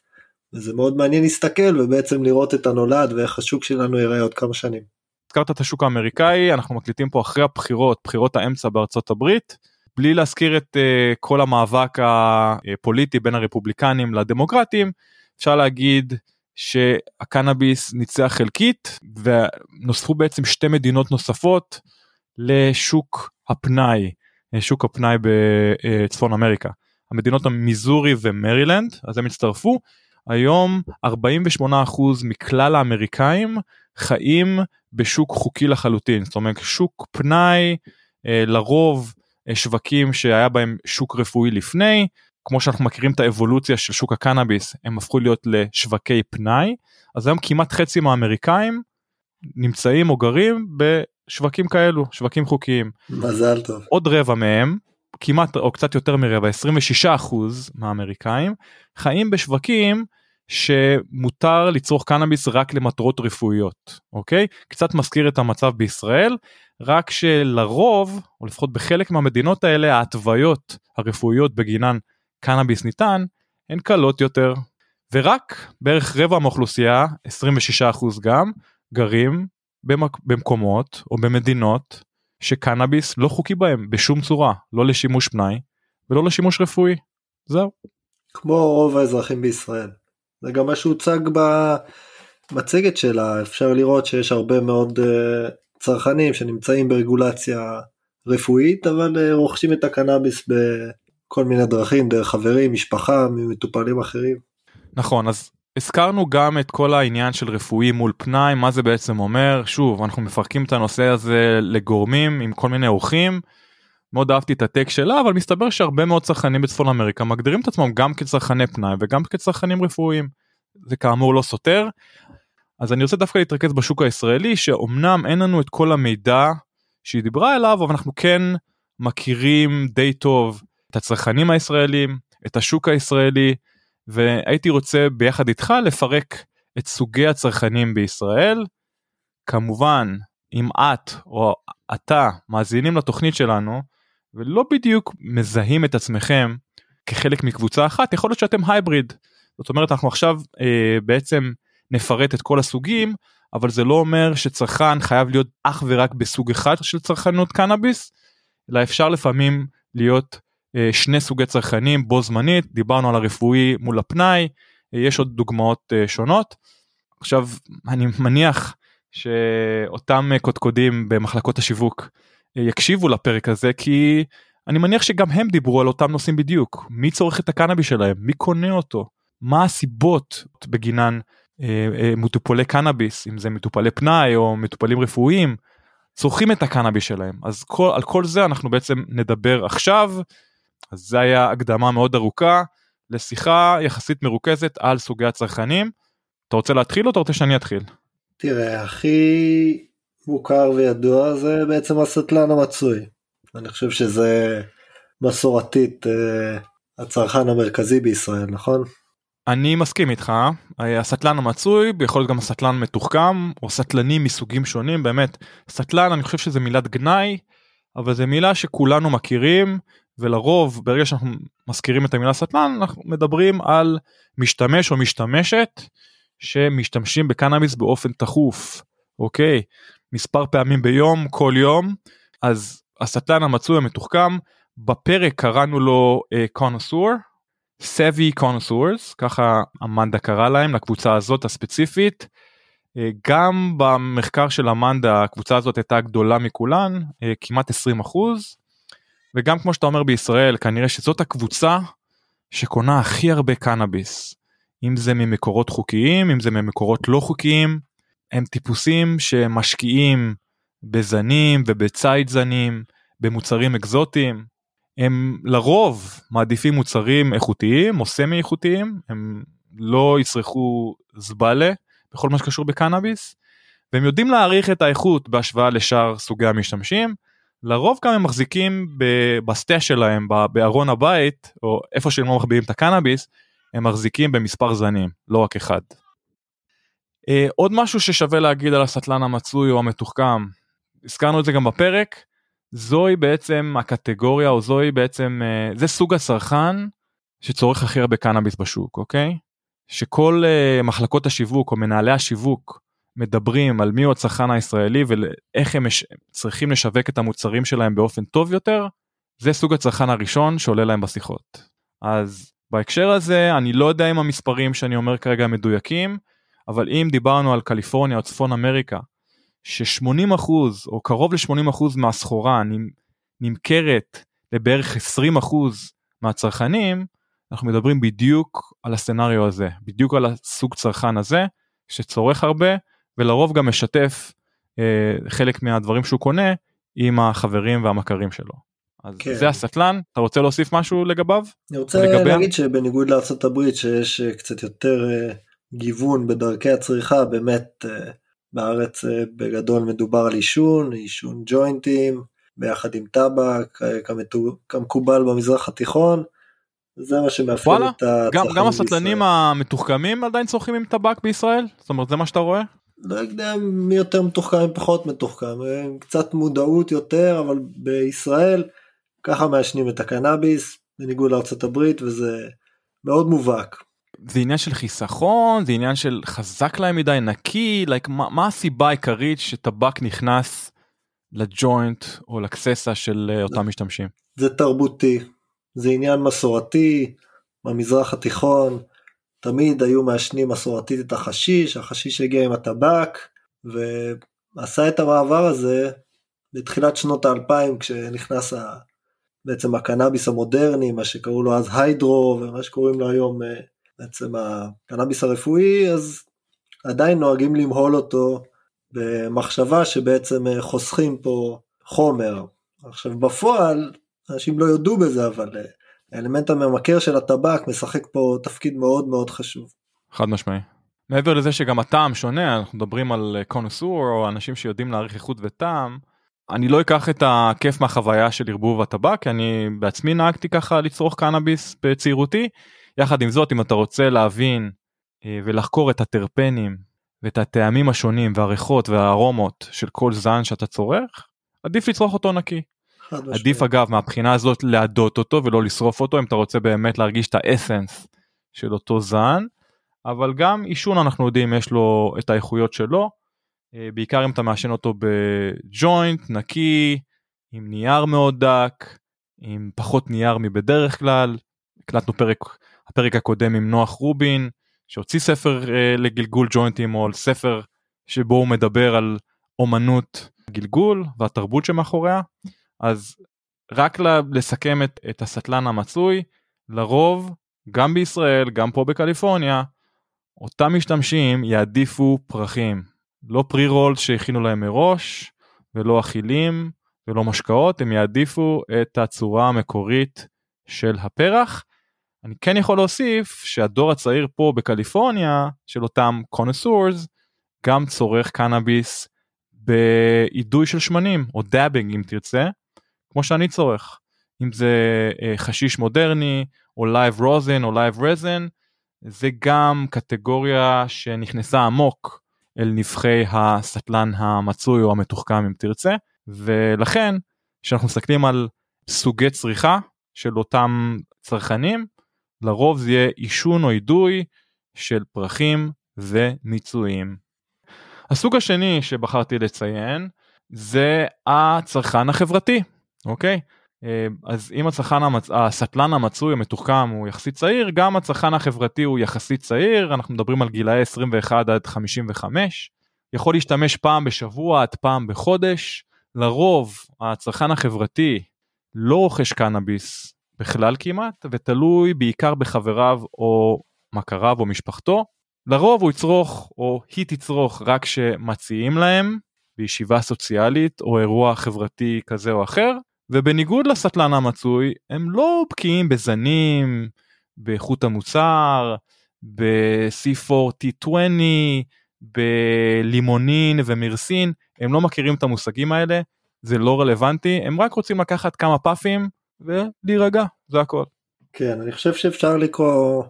וזה מאוד מעניין להסתכל ובעצם לראות את הנולד ואיך השוק שלנו ייראה עוד כמה שנים. הזכרת את השוק האמריקאי אנחנו מקליטים פה אחרי הבחירות בחירות האמצע בארצות הברית בלי להזכיר את uh, כל המאבק הפוליטי בין הרפובליקנים לדמוקרטים אפשר להגיד שהקנאביס ניצח חלקית ונוספו בעצם שתי מדינות נוספות לשוק הפנאי שוק הפנאי בצפון אמריקה. המדינות המיזורי ומרילנד אז הם הצטרפו היום 48% מכלל האמריקאים חיים בשוק חוקי לחלוטין זאת אומרת שוק פנאי אה, לרוב אה, שווקים שהיה בהם שוק רפואי לפני כמו שאנחנו מכירים את האבולוציה של שוק הקנאביס הם הפכו להיות לשווקי פנאי אז היום כמעט חצי מהאמריקאים נמצאים או גרים שווקים כאלו שווקים חוקיים. מזל טוב. עוד רבע מהם כמעט או קצת יותר מרבע 26 אחוז מהאמריקאים חיים בשווקים שמותר לצרוך קנאביס רק למטרות רפואיות, אוקיי? קצת מזכיר את המצב בישראל, רק שלרוב, או לפחות בחלק מהמדינות האלה, ההתוויות הרפואיות בגינן קנאביס ניתן, הן קלות יותר. ורק בערך רבע מהאוכלוסייה, 26% גם, גרים במק... במקומות או במדינות שקנאביס לא חוקי בהם בשום צורה, לא לשימוש פנאי ולא לשימוש רפואי. זהו. כמו רוב האזרחים בישראל. זה גם מה שהוצג במצגת שלה, אפשר לראות שיש הרבה מאוד uh, צרכנים שנמצאים ברגולציה רפואית, אבל uh, רוכשים את הקנאביס בכל מיני דרכים, דרך חברים, משפחה, ממטופלים אחרים. נכון, אז הזכרנו גם את כל העניין של רפואי מול פנאי, מה זה בעצם אומר, שוב, אנחנו מפרקים את הנושא הזה לגורמים עם כל מיני אורחים. מאוד אהבתי את הטק שלה אבל מסתבר שהרבה מאוד צרכנים בצפון אמריקה מגדירים את עצמם גם כצרכני פנאי וגם כצרכנים רפואיים. זה כאמור לא סותר. אז אני רוצה דווקא להתרכז בשוק הישראלי שאומנם אין לנו את כל המידע שהיא דיברה אליו אבל אנחנו כן מכירים די טוב את הצרכנים הישראלים את השוק הישראלי והייתי רוצה ביחד איתך לפרק את סוגי הצרכנים בישראל. כמובן אם את או אתה מאזינים לתוכנית שלנו ולא בדיוק מזהים את עצמכם כחלק מקבוצה אחת יכול להיות שאתם הייבריד. זאת אומרת אנחנו עכשיו אה, בעצם נפרט את כל הסוגים אבל זה לא אומר שצרכן חייב להיות אך ורק בסוג אחד של צרכנות קנאביס אלא אפשר לפעמים להיות שני סוגי צרכנים בו זמנית דיברנו על הרפואי מול הפנאי אה, יש עוד דוגמאות אה, שונות. עכשיו אני מניח שאותם אה, קודקודים במחלקות השיווק יקשיבו לפרק הזה כי אני מניח שגם הם דיברו על אותם נושאים בדיוק. מי צורך את הקנאבי שלהם? מי קונה אותו? מה הסיבות בגינן אה, אה, מטופלי קנאביס אם זה מטופלי פנאי או מטופלים רפואיים צורכים את הקנאבי שלהם? אז כל, על כל זה אנחנו בעצם נדבר עכשיו אז זה היה הקדמה מאוד ארוכה לשיחה יחסית מרוכזת על סוגי הצרכנים. אתה רוצה להתחיל או אתה רוצה שאני אתחיל? תראה הכי מוכר וידוע זה בעצם הסטלן המצוי. אני חושב שזה מסורתית אה, הצרכן המרכזי בישראל, נכון? אני מסכים איתך, הסטלן המצוי, יכול להיות גם הסטלן מתוחכם, או סטלנים מסוגים שונים, באמת, סטלן אני חושב שזה מילת גנאי, אבל זה מילה שכולנו מכירים, ולרוב ברגע שאנחנו מזכירים את המילה סטלן, אנחנו מדברים על משתמש או משתמשת שמשתמשים בקנאביס באופן תכוף, אוקיי? מספר פעמים ביום, כל יום, אז הסטלן המצוי המתוחכם, בפרק קראנו לו קונוסור, סבי קונוסורס, ככה אמנדה קרא להם לקבוצה הזאת הספציפית. Uh, גם במחקר של אמנדה הקבוצה הזאת הייתה גדולה מכולן, uh, כמעט 20 אחוז. וגם כמו שאתה אומר בישראל, כנראה שזאת הקבוצה שקונה הכי הרבה קנאביס. אם זה ממקורות חוקיים, אם זה ממקורות לא חוקיים. הם טיפוסים שמשקיעים בזנים ובציד זנים, במוצרים אקזוטיים. הם לרוב מעדיפים מוצרים איכותיים או סמי איכותיים, הם לא יצרכו זבלה בכל מה שקשור בקנאביס, והם יודעים להעריך את האיכות בהשוואה לשאר סוגי המשתמשים. לרוב גם הם מחזיקים בסטה שלהם בארון הבית או איפה שהם לא מחביאים את הקנאביס הם מחזיקים במספר זנים לא רק אחד. Uh, עוד משהו ששווה להגיד על הסטלן המצוי או המתוחכם, הזכרנו את זה גם בפרק, זוהי בעצם הקטגוריה או זוהי בעצם, uh, זה סוג הצרכן שצורך הכי הרבה קנאביס בשוק, אוקיי? שכל uh, מחלקות השיווק או מנהלי השיווק מדברים על מיהו הצרכן הישראלי ואיך הם. צריכים לשווק את המוצרים שלהם באופן טוב יותר, זה סוג הצרכן הראשון שעולה להם בשיחות. אז בהקשר הזה אני לא יודע אם המספרים שאני אומר כרגע מדויקים, אבל אם דיברנו על קליפורניה או צפון אמריקה, ש-80% או קרוב ל-80% מהסחורה נמכרת לבערך 20% מהצרכנים, אנחנו מדברים בדיוק על הסצנריו הזה, בדיוק על הסוג צרכן הזה, שצורך הרבה, ולרוב גם משתף אה, חלק מהדברים שהוא קונה עם החברים והמכרים שלו. אז כן. זה הסטלן, אתה רוצה להוסיף משהו לגביו? אני רוצה לגביה? להגיד שבניגוד לארה"ב שיש אה, קצת יותר אה, גיוון בדרכי הצריכה באמת אה, בארץ אה, בגדול מדובר על עישון, עישון ג'וינטים ביחד עם טבק כמקובל במזרח התיכון זה מה שמאפיין את הצרכנים גם, גם בישראל. הסטלנים המתוחכמים עדיין צורכים עם טבק בישראל? זאת אומרת זה מה שאתה רואה? לא יודע מי יותר מתוחכם פחות מתוחכם, אה, קצת מודעות יותר, אבל בישראל ככה מעשנים את הקנאביס, בניגוד לארצות הברית, וזה מאוד מובהק. זה עניין של חיסכון זה עניין של חזק להם מדי נקי like, מה, מה הסיבה העיקרית שטבק נכנס לג'וינט או לקססה של אה, אותם משתמשים. זה תרבותי, זה עניין מסורתי, במזרח התיכון תמיד היו מעשנים מסורתית את החשיש, החשיש הגיע עם הטבק, ועשה את המעבר הזה בתחילת שנות האלפיים כשנכנס ה... בעצם הקנאביס המודרני, מה שקראו לו אז היידרו, ומה שקוראים לו היום אה, בעצם הקנאביס הרפואי, אז עדיין נוהגים למהול אותו במחשבה שבעצם אה, חוסכים פה חומר. עכשיו בפועל, אנשים לא יודו בזה, אבל אה, האלמנט הממכר של הטבק משחק פה תפקיד מאוד מאוד חשוב. חד משמעי. מעבר לזה שגם הטעם שונה אנחנו מדברים על קונוסור או אנשים שיודעים להעריך איכות וטעם. אני לא אקח את הכיף מהחוויה של ערבוב הטבק כי אני בעצמי נהגתי ככה לצרוך קנאביס בצעירותי. יחד עם זאת אם אתה רוצה להבין אה, ולחקור את הטרפנים ואת הטעמים השונים והריחות והארומות של כל זן שאתה צורך עדיף לצרוך אותו נקי. עדיף אגב מהבחינה הזאת להדות אותו ולא לשרוף אותו אם אתה רוצה באמת להרגיש את האסנס של אותו זן. אבל גם עישון אנחנו יודעים יש לו את האיכויות שלו. אה, בעיקר אם אתה מעשן אותו בג'וינט נקי עם נייר מאוד דק עם פחות נייר מבדרך כלל. הקלטנו פרק הפרק הקודם עם נוח רובין שהוציא ספר אה, לגלגול ג'וינטים או על ספר שבו הוא מדבר על אומנות גלגול והתרבות שמאחוריה אז רק לסכם את, את הסטלן המצוי לרוב גם בישראל גם פה בקליפורניה אותם משתמשים יעדיפו פרחים לא פרי רולס שהכינו להם מראש ולא אכילים ולא משקאות הם יעדיפו את הצורה המקורית של הפרח. אני כן יכול להוסיף שהדור הצעיר פה בקליפורניה של אותם קונסורס גם צורך קנאביס באידוי של שמנים או דאבינג אם תרצה כמו שאני צורך. אם זה אה, חשיש מודרני או לייב רוזן או לייב רזן זה גם קטגוריה שנכנסה עמוק אל נבחי הסטלן המצוי או המתוחכם אם תרצה. ולכן כשאנחנו מסתכלים על סוגי צריכה של אותם צרכנים לרוב זה יהיה עישון או אידוי של פרחים ומיצויים. הסוג השני שבחרתי לציין זה הצרכן החברתי אוקיי? אז אם הצרכן המצ... הסטלן המצוי המתוחכם הוא יחסית צעיר גם הצרכן החברתי הוא יחסית צעיר אנחנו מדברים על גילאי 21 עד 55 יכול להשתמש פעם בשבוע עד פעם בחודש. לרוב הצרכן החברתי לא רוכש קנאביס בכלל כמעט ותלוי בעיקר בחבריו או מכריו או משפחתו. לרוב הוא יצרוך או היא תצרוך רק שמציעים להם בישיבה סוציאלית או אירוע חברתי כזה או אחר ובניגוד לסטלן המצוי הם לא בקיאים בזנים, באיכות המוצר, ב-C4T20, בלימונין ומרסין, הם לא מכירים את המושגים האלה, זה לא רלוונטי, הם רק רוצים לקחת כמה פאפים ולהירגע, זה הכל. כן, אני חושב שאפשר לקרוא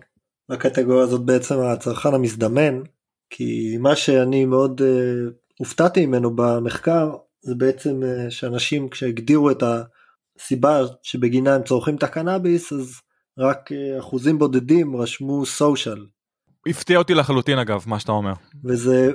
לקטגוריה הזאת בעצם הצרכן המזדמן, כי מה שאני מאוד uh, הופתעתי ממנו במחקר זה בעצם uh, שאנשים כשהגדירו את הסיבה שבגינה הם צורכים את הקנאביס אז רק uh, אחוזים בודדים רשמו סושיאל. הפתיע אותי לחלוטין אגב מה שאתה אומר. וזה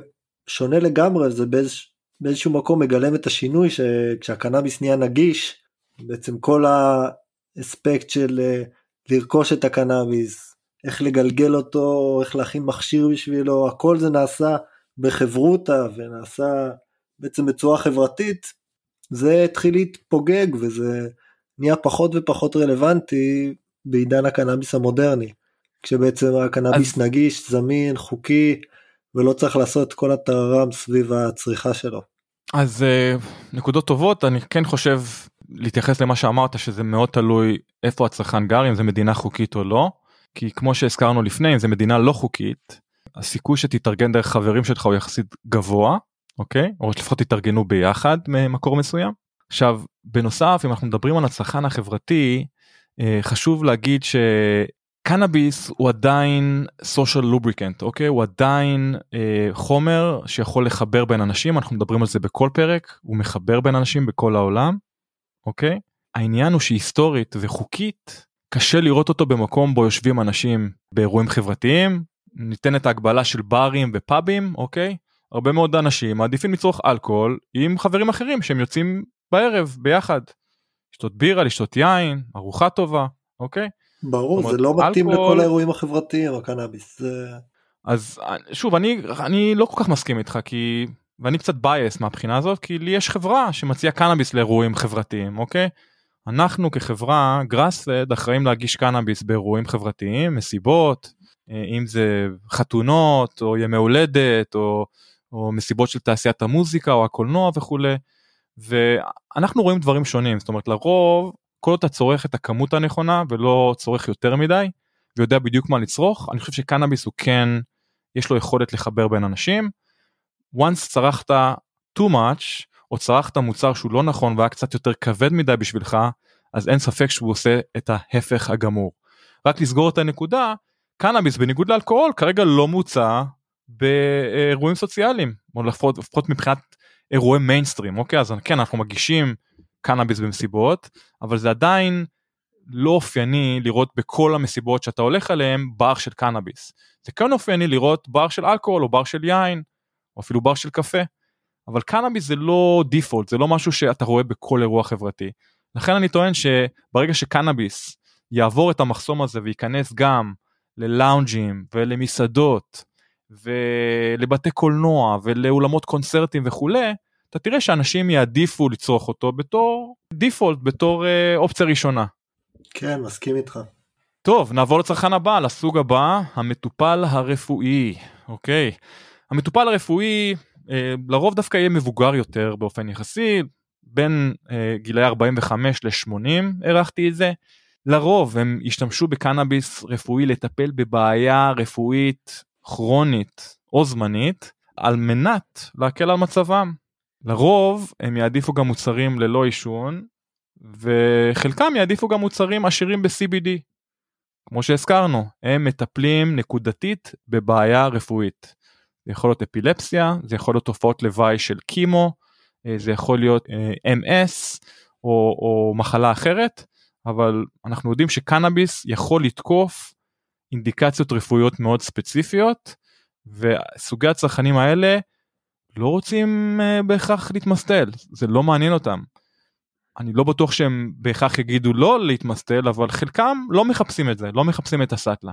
שונה לגמרי זה באיז, באיזשהו מקום מגלם את השינוי שכשהקנאביס נהיה נגיש בעצם כל האספקט של uh, לרכוש את הקנאביס איך לגלגל אותו איך להכין מכשיר בשבילו הכל זה נעשה בחברותה ונעשה בעצם בצורה חברתית, זה התחיל להתפוגג וזה נהיה פחות ופחות רלוונטי בעידן הקנאביס המודרני. כשבעצם הקנאביס אז... נגיש, זמין, חוקי, ולא צריך לעשות כל הטררם סביב הצריכה שלו. אז uh, נקודות טובות, אני כן חושב להתייחס למה שאמרת שזה מאוד תלוי איפה הצרכן גר, אם זה מדינה חוקית או לא, כי כמו שהזכרנו לפני, אם זה מדינה לא חוקית, הסיכוי שתתארגן דרך חברים שלך הוא יחסית גבוה, אוקיי? או לפחות תתארגנו ביחד ממקור מסוים. עכשיו, בנוסף, אם אנחנו מדברים על הצרכן החברתי, אה, חשוב להגיד שקנאביס הוא עדיין social lubricant, אוקיי? הוא עדיין אה, חומר שיכול לחבר בין אנשים, אנחנו מדברים על זה בכל פרק, הוא מחבר בין אנשים בכל העולם, אוקיי? העניין הוא שהיסטורית וחוקית קשה לראות אותו במקום בו יושבים אנשים באירועים חברתיים, ניתן את ההגבלה של ברים ופאבים, אוקיי? הרבה מאוד אנשים מעדיפים לצרוך אלכוהול עם חברים אחרים שהם יוצאים בערב ביחד. לשתות בירה, לשתות יין, ארוחה טובה, אוקיי? ברור, אומרת, זה לא מתאים אלכוהול- לכל האירועים החברתיים, הקנאביס. זה... אז שוב אני אני לא כל כך מסכים איתך כי ואני קצת בייס מהבחינה הזאת כי לי יש חברה שמציעה קנאביס לאירועים חברתיים אוקיי. אנחנו כחברה גראספד אחראים להגיש קנאביס באירועים חברתיים מסיבות אה, אם זה חתונות או ימי הולדת או, או מסיבות של תעשיית המוזיקה או הקולנוע וכולי. ואנחנו רואים דברים שונים זאת אומרת לרוב כל עוד אתה צורך את הכמות הנכונה ולא צורך יותר מדי ויודע בדיוק מה לצרוך אני חושב שקנאביס הוא כן יש לו יכולת לחבר בין אנשים. once צרכת too much או צרכת מוצר שהוא לא נכון והיה קצת יותר כבד מדי בשבילך אז אין ספק שהוא עושה את ההפך הגמור. רק לסגור את הנקודה קנאביס בניגוד לאלכוהול כרגע לא מוצע באירועים סוציאליים או לפחות, לפחות מבחינת אירועי מיינסטרים אוקיי אז כן אנחנו מגישים קנאביס במסיבות אבל זה עדיין לא אופייני לראות בכל המסיבות שאתה הולך עליהם בר של קנאביס. זה כן אופייני לראות בר של אלכוהול או בר של יין או אפילו בר של קפה. אבל קנאביס זה לא דיפולט זה לא משהו שאתה רואה בכל אירוע חברתי. לכן אני טוען שברגע שקנאביס יעבור את המחסום הזה וייכנס גם ללאונג'ים ולמסעדות ולבתי קולנוע ולאולמות קונצרטים וכולי אתה תראה שאנשים יעדיפו לצרוך אותו בתור דיפולט בתור אה, אופציה ראשונה. כן, מסכים איתך. טוב נעבור לצרכן הבא לסוג הבא המטופל הרפואי אוקיי המטופל הרפואי אה, לרוב דווקא יהיה מבוגר יותר באופן יחסי בין אה, גילאי 45 ל-80 הערכתי את זה לרוב הם ישתמשו בקנאביס רפואי לטפל בבעיה רפואית כרונית או זמנית על מנת להקל על מצבם. לרוב הם יעדיפו גם מוצרים ללא עישון וחלקם יעדיפו גם מוצרים עשירים ב-CBD. כמו שהזכרנו, הם מטפלים נקודתית בבעיה רפואית. זה יכול להיות אפילפסיה, זה יכול להיות תופעות לוואי של קימו, אה, זה יכול להיות אה, MS או, או מחלה אחרת, אבל אנחנו יודעים שקנאביס יכול לתקוף אינדיקציות רפואיות מאוד ספציפיות, וסוגי הצרכנים האלה לא רוצים אה, בהכרח להתמסטל, זה לא מעניין אותם. אני לא בטוח שהם בהכרח יגידו לא להתמסטל, אבל חלקם לא מחפשים את זה, לא מחפשים את הסאטלה.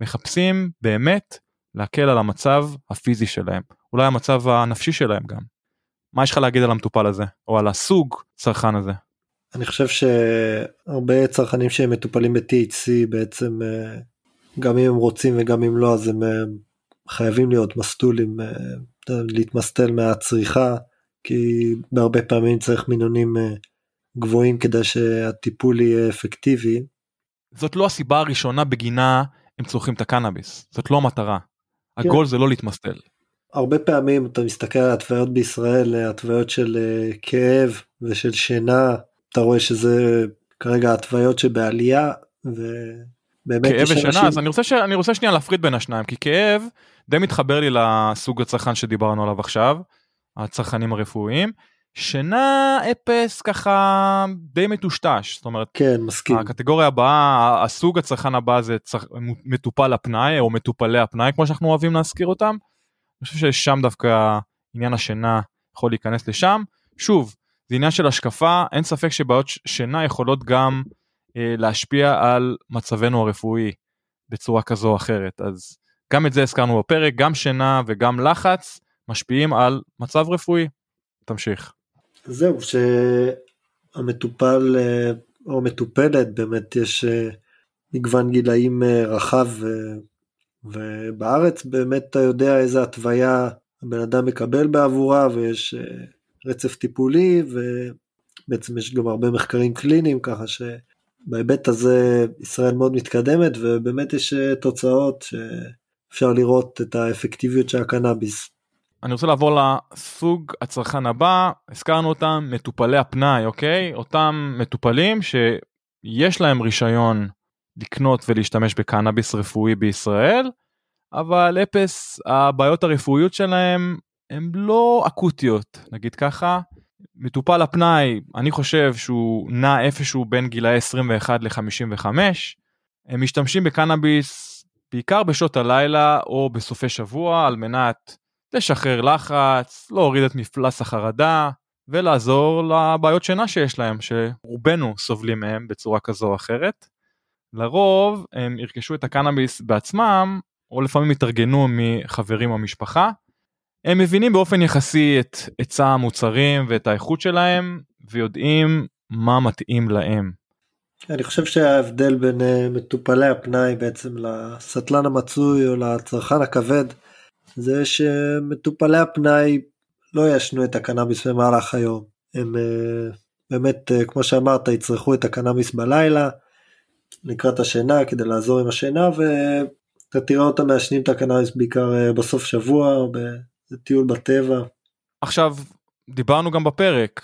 מחפשים באמת להקל על המצב הפיזי שלהם, אולי המצב הנפשי שלהם גם. מה יש לך להגיד על המטופל הזה, או על הסוג צרכן הזה? אני חושב שהרבה צרכנים שהם מטופלים ב-THC בעצם אה, גם אם הם רוצים וגם אם לא אז הם אה, חייבים להיות מסטולים, אה, להתמסטל מהצריכה כי בהרבה פעמים צריך מינונים גבוהים כדי שהטיפול יהיה אפקטיבי. זאת לא הסיבה הראשונה בגינה הם צורכים את הקנאביס, זאת לא המטרה. הגול זה לא להתמסטל. הרבה פעמים אתה מסתכל על התוויות בישראל, התוויות של כאב ושל שינה, אתה רואה שזה כרגע התוויות שבעלייה ובאמת כאב ושינה אנשים... אז אני רוצה, ש... אני רוצה שנייה להפריד בין השניים כי כאב די מתחבר לי לסוג הצרכן שדיברנו עליו עכשיו הצרכנים הרפואיים. שינה אפס ככה די מטושטש זאת אומרת כן מסכים. הקטגוריה הבאה הסוג הצרכן הבא זה צר... מטופל הפנאי או מטופלי הפנאי כמו שאנחנו אוהבים להזכיר אותם. אני חושב ששם דווקא עניין השינה יכול להיכנס לשם. שוב זה עניין של השקפה אין ספק שבעיות שינה יכולות גם להשפיע על מצבנו הרפואי בצורה כזו או אחרת אז גם את זה הזכרנו בפרק גם שינה וגם לחץ משפיעים על מצב רפואי. תמשיך. זהו שהמטופל אה, או מטופלת באמת יש אה, מגוון גילאים רחב ובארץ באמת אתה יודע איזה התוויה הבן אדם מקבל בעבורה ויש רצף טיפולי ובעצם יש גם הרבה מחקרים קליניים ככה שבהיבט הזה ישראל מאוד מתקדמת ובאמת יש תוצאות שאפשר לראות את האפקטיביות של הקנאביס. אני רוצה לעבור לסוג הצרכן הבא הזכרנו אותם מטופלי הפנאי אוקיי אותם מטופלים יש להם רישיון לקנות ולהשתמש בקנאביס רפואי בישראל, אבל אפס הבעיות הרפואיות שלהם הן לא אקוטיות, נגיד ככה. מטופל הפנאי, אני חושב שהוא נע איפשהו בין גילאי 21 ל-55. הם משתמשים בקנאביס בעיקר בשעות הלילה או בסופי שבוע על מנת לשחרר לחץ, להוריד את מפלס החרדה ולעזור לבעיות שינה שיש להם, שרובנו סובלים מהם בצורה כזו או אחרת. לרוב הם ירכשו את הקנאביס בעצמם, או לפעמים יתארגנו מחברים או משפחה. הם מבינים באופן יחסי את היצע המוצרים ואת האיכות שלהם, ויודעים מה מתאים להם. אני חושב שההבדל בין אה, מטופלי הפנאי בעצם לסטלן המצוי או לצרכן הכבד, זה שמטופלי הפנאי לא ישנו את הקנאביס במהלך היום. הם אה, באמת, אה, כמו שאמרת, יצרכו את הקנאביס בלילה, לקראת השינה כדי לעזור עם השינה ואתה תראה אותם מעשנים את הקנאביס בעיקר בסוף שבוע בטיול בטבע. עכשיו דיברנו גם בפרק.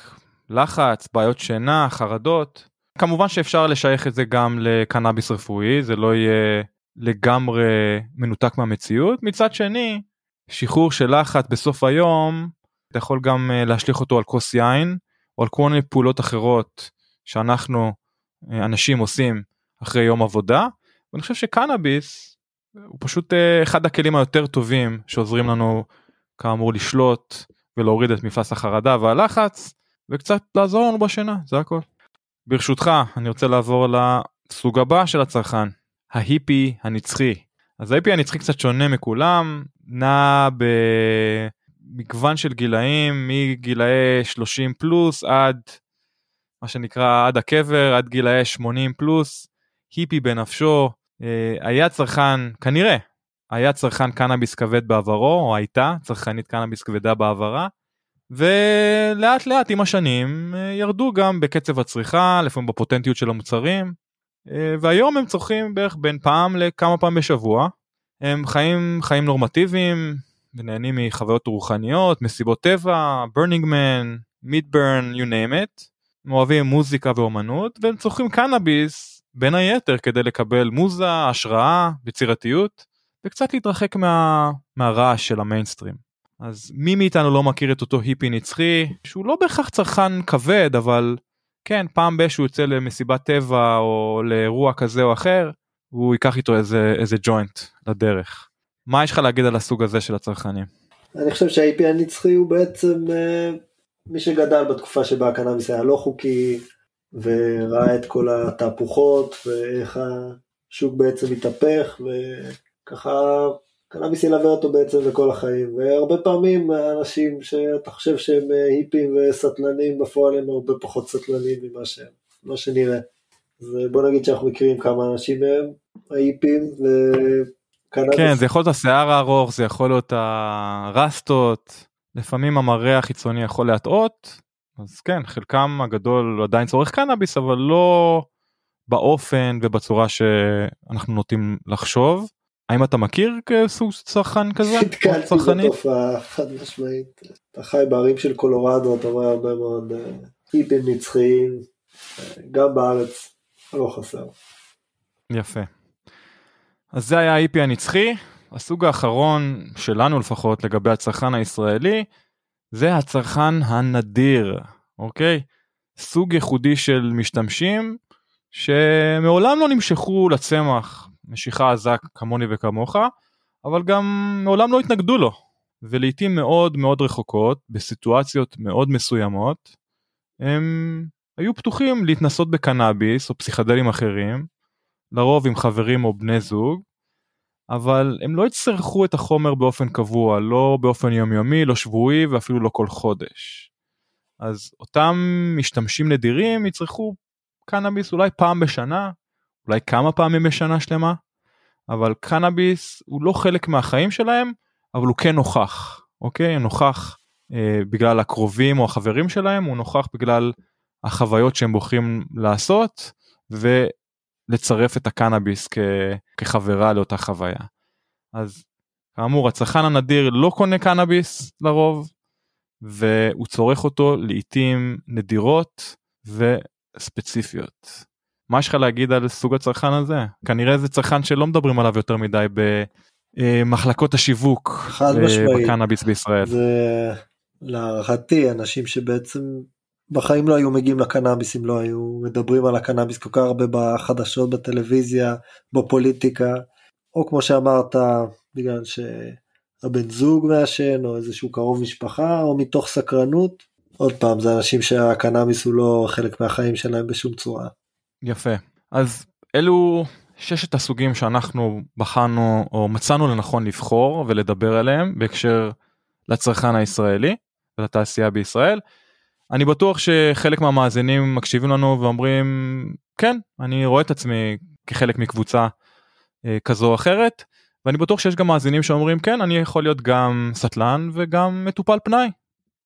לחץ בעיות שינה חרדות. כמובן שאפשר לשייך את זה גם לקנאביס רפואי זה לא יהיה לגמרי מנותק מהמציאות. מצד שני שחרור של לחץ בסוף היום אתה יכול גם אה, להשליך אותו על כוס יין או על כל מיני פעולות אחרות שאנחנו אה, אנשים עושים אחרי יום עבודה. ואני חושב שקנאביס הוא פשוט אה, אחד הכלים היותר טובים שעוזרים לנו כאמור לשלוט ולהוריד את מפלס החרדה והלחץ וקצת לעזור לנו בשינה זה הכל. ברשותך אני רוצה לעבור לסוג הבא של הצרכן ההיפי הנצחי. אז ההיפי הנצחי קצת שונה מכולם נע במגוון של גילאים מגילאי 30 פלוס עד מה שנקרא עד הקבר עד גילאי 80 פלוס היפי בנפשו, אה, היה צרכן, כנראה, היה צרכן קנאביס כבד בעברו, או הייתה צרכנית קנאביס כבדה בעברה, ולאט לאט עם השנים אה, ירדו גם בקצב הצריכה, לפעמים בפוטנטיות של המוצרים, אה, והיום הם צורכים בערך בין פעם לכמה פעם בשבוע. הם חיים חיים נורמטיביים ונהנים מחוויות רוחניות, מסיבות טבע, man, midburn, you name it. הם אוהבים מוזיקה ואומנות והם צורכים קנאביס בין היתר כדי לקבל מוזה, השראה, יצירתיות, וקצת להתרחק מה, מהרעש של המיינסטרים. אז מי מאיתנו לא מכיר את אותו היפי נצחי, שהוא לא בהכרח צרכן כבד, אבל כן, פעם ב- שהוא יוצא למסיבת טבע או לאירוע כזה או אחר, הוא ייקח איתו איזה, איזה ג'וינט לדרך. מה יש לך להגיד על הסוג הזה של הצרכנים? אני חושב שה-IP הנצחי הוא בעצם uh, מי שגדל בתקופה שבה הקנאביס היה לא חוקי, וראה את כל התהפוכות ואיך השוק בעצם התהפך וככה קנאביס ילווה אותו בעצם לכל החיים והרבה פעמים אנשים שאתה חושב שהם היפים וסטלנים בפועל הם הרבה פחות סטלנים ממה שהם, מה שנראה. אז בוא נגיד שאנחנו מכירים כמה אנשים מהם ההיפים וקנאביס. כן זה יכול להיות השיער הארוך זה יכול להיות הרסטות לפעמים המראה החיצוני יכול להטעות אז כן חלקם הגדול עדיין צורך קנאביס אבל לא באופן ובצורה שאנחנו נוטים לחשוב. האם אתה מכיר כסוג צרכן כזה? נתקלתי בתופעה חד משמעית. אתה חי בערים של קולורדו אתה רואה הרבה מאוד אה, היפים נצחיים גם בארץ לא חסר. יפה. אז זה היה ה-IP הנצחי. הסוג האחרון שלנו לפחות לגבי הצרכן הישראלי זה הצרכן הנדיר, אוקיי? סוג ייחודי של משתמשים שמעולם לא נמשכו לצמח משיכה עזה כמוני וכמוך, אבל גם מעולם לא התנגדו לו. ולעיתים מאוד מאוד רחוקות, בסיטואציות מאוד מסוימות, הם היו פתוחים להתנסות בקנאביס או פסיכדלים אחרים, לרוב עם חברים או בני זוג, אבל הם לא יצטרכו את החומר באופן קבוע, לא באופן יומיומי, לא שבועי ואפילו לא כל חודש. אז אותם משתמשים נדירים יצרכו קנאביס אולי פעם בשנה, אולי כמה פעמים בשנה שלמה, אבל קנאביס הוא לא חלק מהחיים שלהם, אבל הוא כן נוכח, אוקיי? נוכח אה, בגלל הקרובים או החברים שלהם, הוא נוכח בגלל החוויות שהם בוחרים לעשות, ו... לצרף את הקנאביס כ, כחברה לאותה חוויה. אז כאמור הצרכן הנדיר לא קונה קנאביס לרוב והוא צורך אותו לעיתים נדירות וספציפיות. מה יש לך להגיד על סוג הצרכן הזה? כנראה זה צרכן שלא מדברים עליו יותר מדי במחלקות השיווק חד אה. בקנאביס בישראל. זה להערכתי אנשים שבעצם בחיים לא היו מגיעים לקנאביס אם לא היו מדברים על הקנאביס כל כך הרבה בחדשות בטלוויזיה בפוליטיקה או כמו שאמרת בגלל שהבן זוג מעשן או איזשהו קרוב משפחה או מתוך סקרנות עוד פעם זה אנשים שהקנאביס הוא לא חלק מהחיים שלהם בשום צורה. יפה. אז אלו ששת הסוגים שאנחנו בחנו או מצאנו לנכון לבחור ולדבר עליהם בהקשר לצרכן הישראלי ולתעשייה בישראל. אני בטוח שחלק מהמאזינים מקשיבים לנו ואומרים כן אני רואה את עצמי כחלק מקבוצה אה, כזו או אחרת ואני בטוח שיש גם מאזינים שאומרים כן אני יכול להיות גם סטלן וגם מטופל פנאי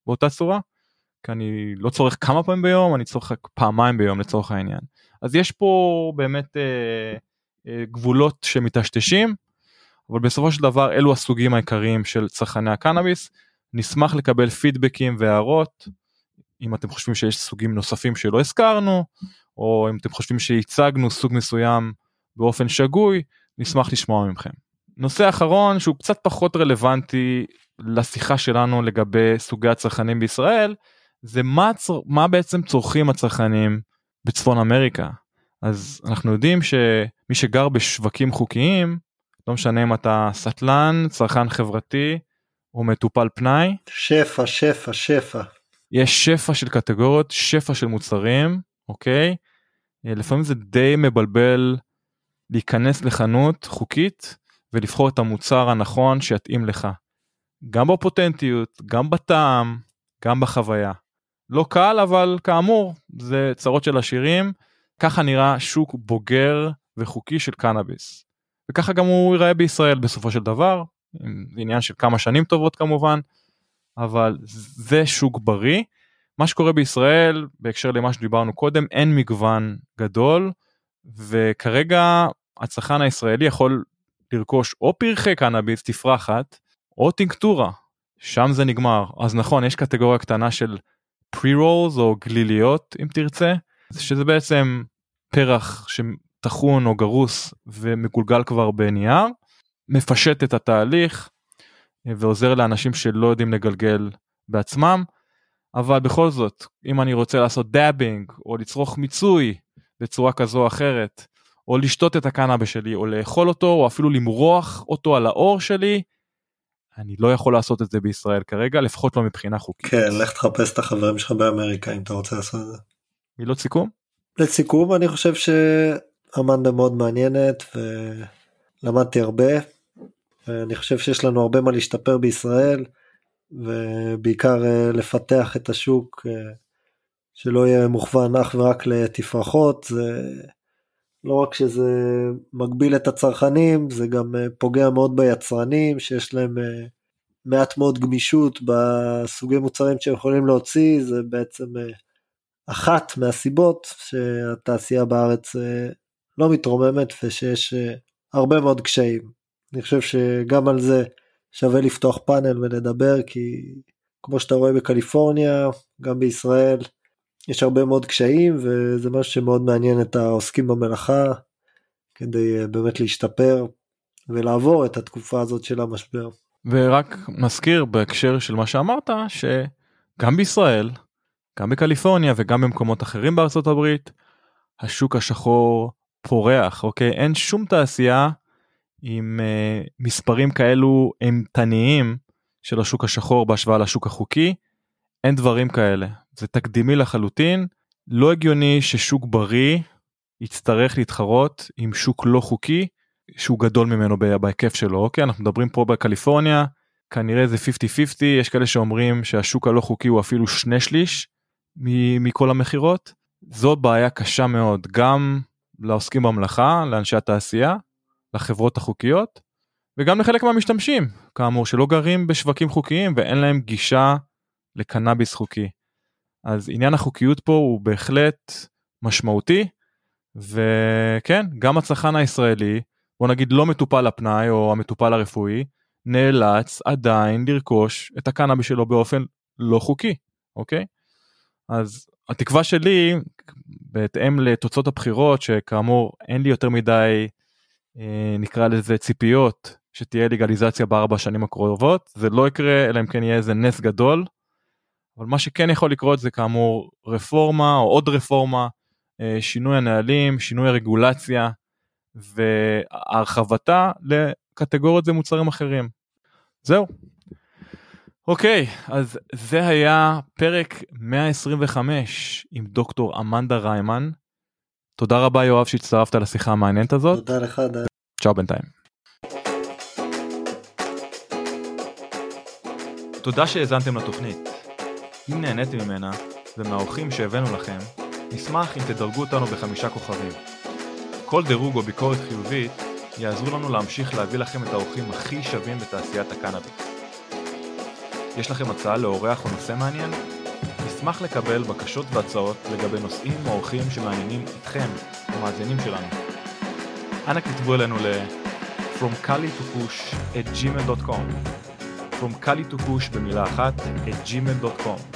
באותה צורה. כי אני לא צורך כמה פעמים ביום אני צורך פעמיים ביום לצורך העניין. אז יש פה באמת אה, אה, גבולות שמטשטשים אבל בסופו של דבר אלו הסוגים העיקריים של צרכני הקנאביס. נשמח לקבל פידבקים והערות אם אתם חושבים שיש סוגים נוספים שלא הזכרנו או אם אתם חושבים שהצגנו סוג מסוים באופן שגוי נשמח לשמוע מכם. נושא אחרון שהוא קצת פחות רלוונטי לשיחה שלנו לגבי סוגי הצרכנים בישראל זה מה, צר... מה בעצם צורכים הצרכנים בצפון אמריקה. אז אנחנו יודעים שמי שגר בשווקים חוקיים לא משנה אם אתה סטלן צרכן חברתי או מטופל פנאי שפע שפע שפע. יש שפע של קטגוריות שפע של מוצרים אוקיי לפעמים זה די מבלבל להיכנס לחנות חוקית ולבחור את המוצר הנכון שיתאים לך. גם בפוטנטיות גם בטעם גם בחוויה. לא קל אבל כאמור זה צרות של עשירים ככה נראה שוק בוגר וחוקי של קנאביס. וככה גם הוא ייראה בישראל בסופו של דבר עניין של כמה שנים טובות כמובן אבל זה שוק בריא. מה שקורה בישראל בהקשר למה שדיברנו קודם אין מגוון גדול וכרגע הצרכן הישראלי יכול לרכוש או פרחי קנאביס תפרחת או טינקטורה שם זה נגמר אז נכון יש קטגוריה קטנה של pre-rolls או גליליות אם תרצה שזה בעצם פרח שטחון או גרוס ומגולגל כבר בנייר מפשט את התהליך ועוזר לאנשים שלא יודעים לגלגל בעצמם. אבל בכל זאת אם אני רוצה לעשות דאבינג או לצרוך מיצוי בצורה כזו או אחרת או לשתות את הקנאבה שלי או לאכול אותו או אפילו למרוח אותו על האור שלי אני לא יכול לעשות את זה בישראל כרגע לפחות לא מבחינה חוקית. כן לך תחפש את החברים שלך באמריקה אם אתה רוצה לעשות את זה. מילות סיכום? לסיכום אני חושב שאמנדה מאוד מעניינת ולמדתי הרבה. אני חושב שיש לנו הרבה מה להשתפר בישראל ובעיקר אה, לפתח את השוק אה, שלא יהיה מוכוון אך ורק לתפרחות זה לא רק שזה מגביל את הצרכנים זה גם אה, פוגע מאוד ביצרנים שיש להם מעט מאוד גמישות בסוגי מוצרים שהם יכולים להוציא זה בעצם אחת מהסיבות שהתעשייה בארץ לא מתרוממת ושיש הרבה מאוד קשיים. אני חושב שגם על זה שווה לפתוח פאנל ולדבר כי כמו שאתה רואה בקליפורניה גם בישראל יש הרבה מאוד קשיים וזה משהו שמאוד מעניין את העוסקים במלאכה כדי אה, באמת להשתפר ולעבור את התקופה הזאת של המשבר. ורק מזכיר בהקשר של מה שאמרת שגם בישראל גם בקליפורניה וגם במקומות אחרים בארצות הברית השוק השחור פורח אוקיי אין שום תעשייה עם uh, מספרים כאלו אימתניים של השוק השחור בהשוואה לשוק החוקי, אין דברים כאלה. זה תקדימי לחלוטין, לא הגיוני ששוק בריא יצטרך להתחרות עם שוק לא חוקי שהוא גדול ממנו בהיקף שלו, אוקיי? אנחנו מדברים פה בקליפורניה, כנראה זה 50-50, יש כאלה שאומרים שהשוק הלא חוקי הוא אפילו שני שליש מכל המכירות. זאת בעיה קשה מאוד, גם לעוסקים במלאכה, לאנשי התעשייה, לחברות החוקיות וגם לחלק מהמשתמשים כאמור שלא גרים בשווקים חוקיים ואין להם גישה לקנאביס חוקי. אז עניין החוקיות פה הוא בהחלט משמעותי וכן גם הצרכן הישראלי בוא נגיד לא מטופל הפנאי או המטופל הרפואי נאלץ עדיין לרכוש את הקנאביס שלו באופן לא חוקי אוקיי? אז התקווה שלי בהתאם לתוצאות הבחירות, שכאמור אין לי יותר מדי, אה, נקרא לזה ציפיות, שתהיה לגליזציה בארבע השנים הקרובות, זה לא יקרה אלא אם כן יהיה איזה נס גדול, אבל מה שכן יכול לקרות זה כאמור רפורמה או עוד רפורמה, אה, שינוי הנהלים, שינוי הרגולציה והרחבתה לקטגוריות ומוצרים אחרים. זהו. אוקיי, אז זה היה פרק 125 עם דוקטור אמנדה ריימן. תודה רבה יואב שהצטרפת לשיחה המעניינת הזאת. תודה לך דן. צ'או בינתיים. תודה שהאזנתם לתוכנית. אם נהניתם ממנה ומהאורחים שהבאנו לכם, נשמח אם תדרגו אותנו בחמישה כוכבים. כל דירוג או ביקורת חיובית יעזרו לנו להמשיך להביא לכם את האורחים הכי שווים בתעשיית הקנאביס. יש לכם הצעה לאורח או נושא מעניין? נשמח לקבל בקשות והצעות לגבי נושאים או אורחים שמעניינים אתכם, המאזינים שלנו. אנא כתבו אלינו ל- From Cali to Push at gmail.com From Cali to Push במילה אחת at gmail.com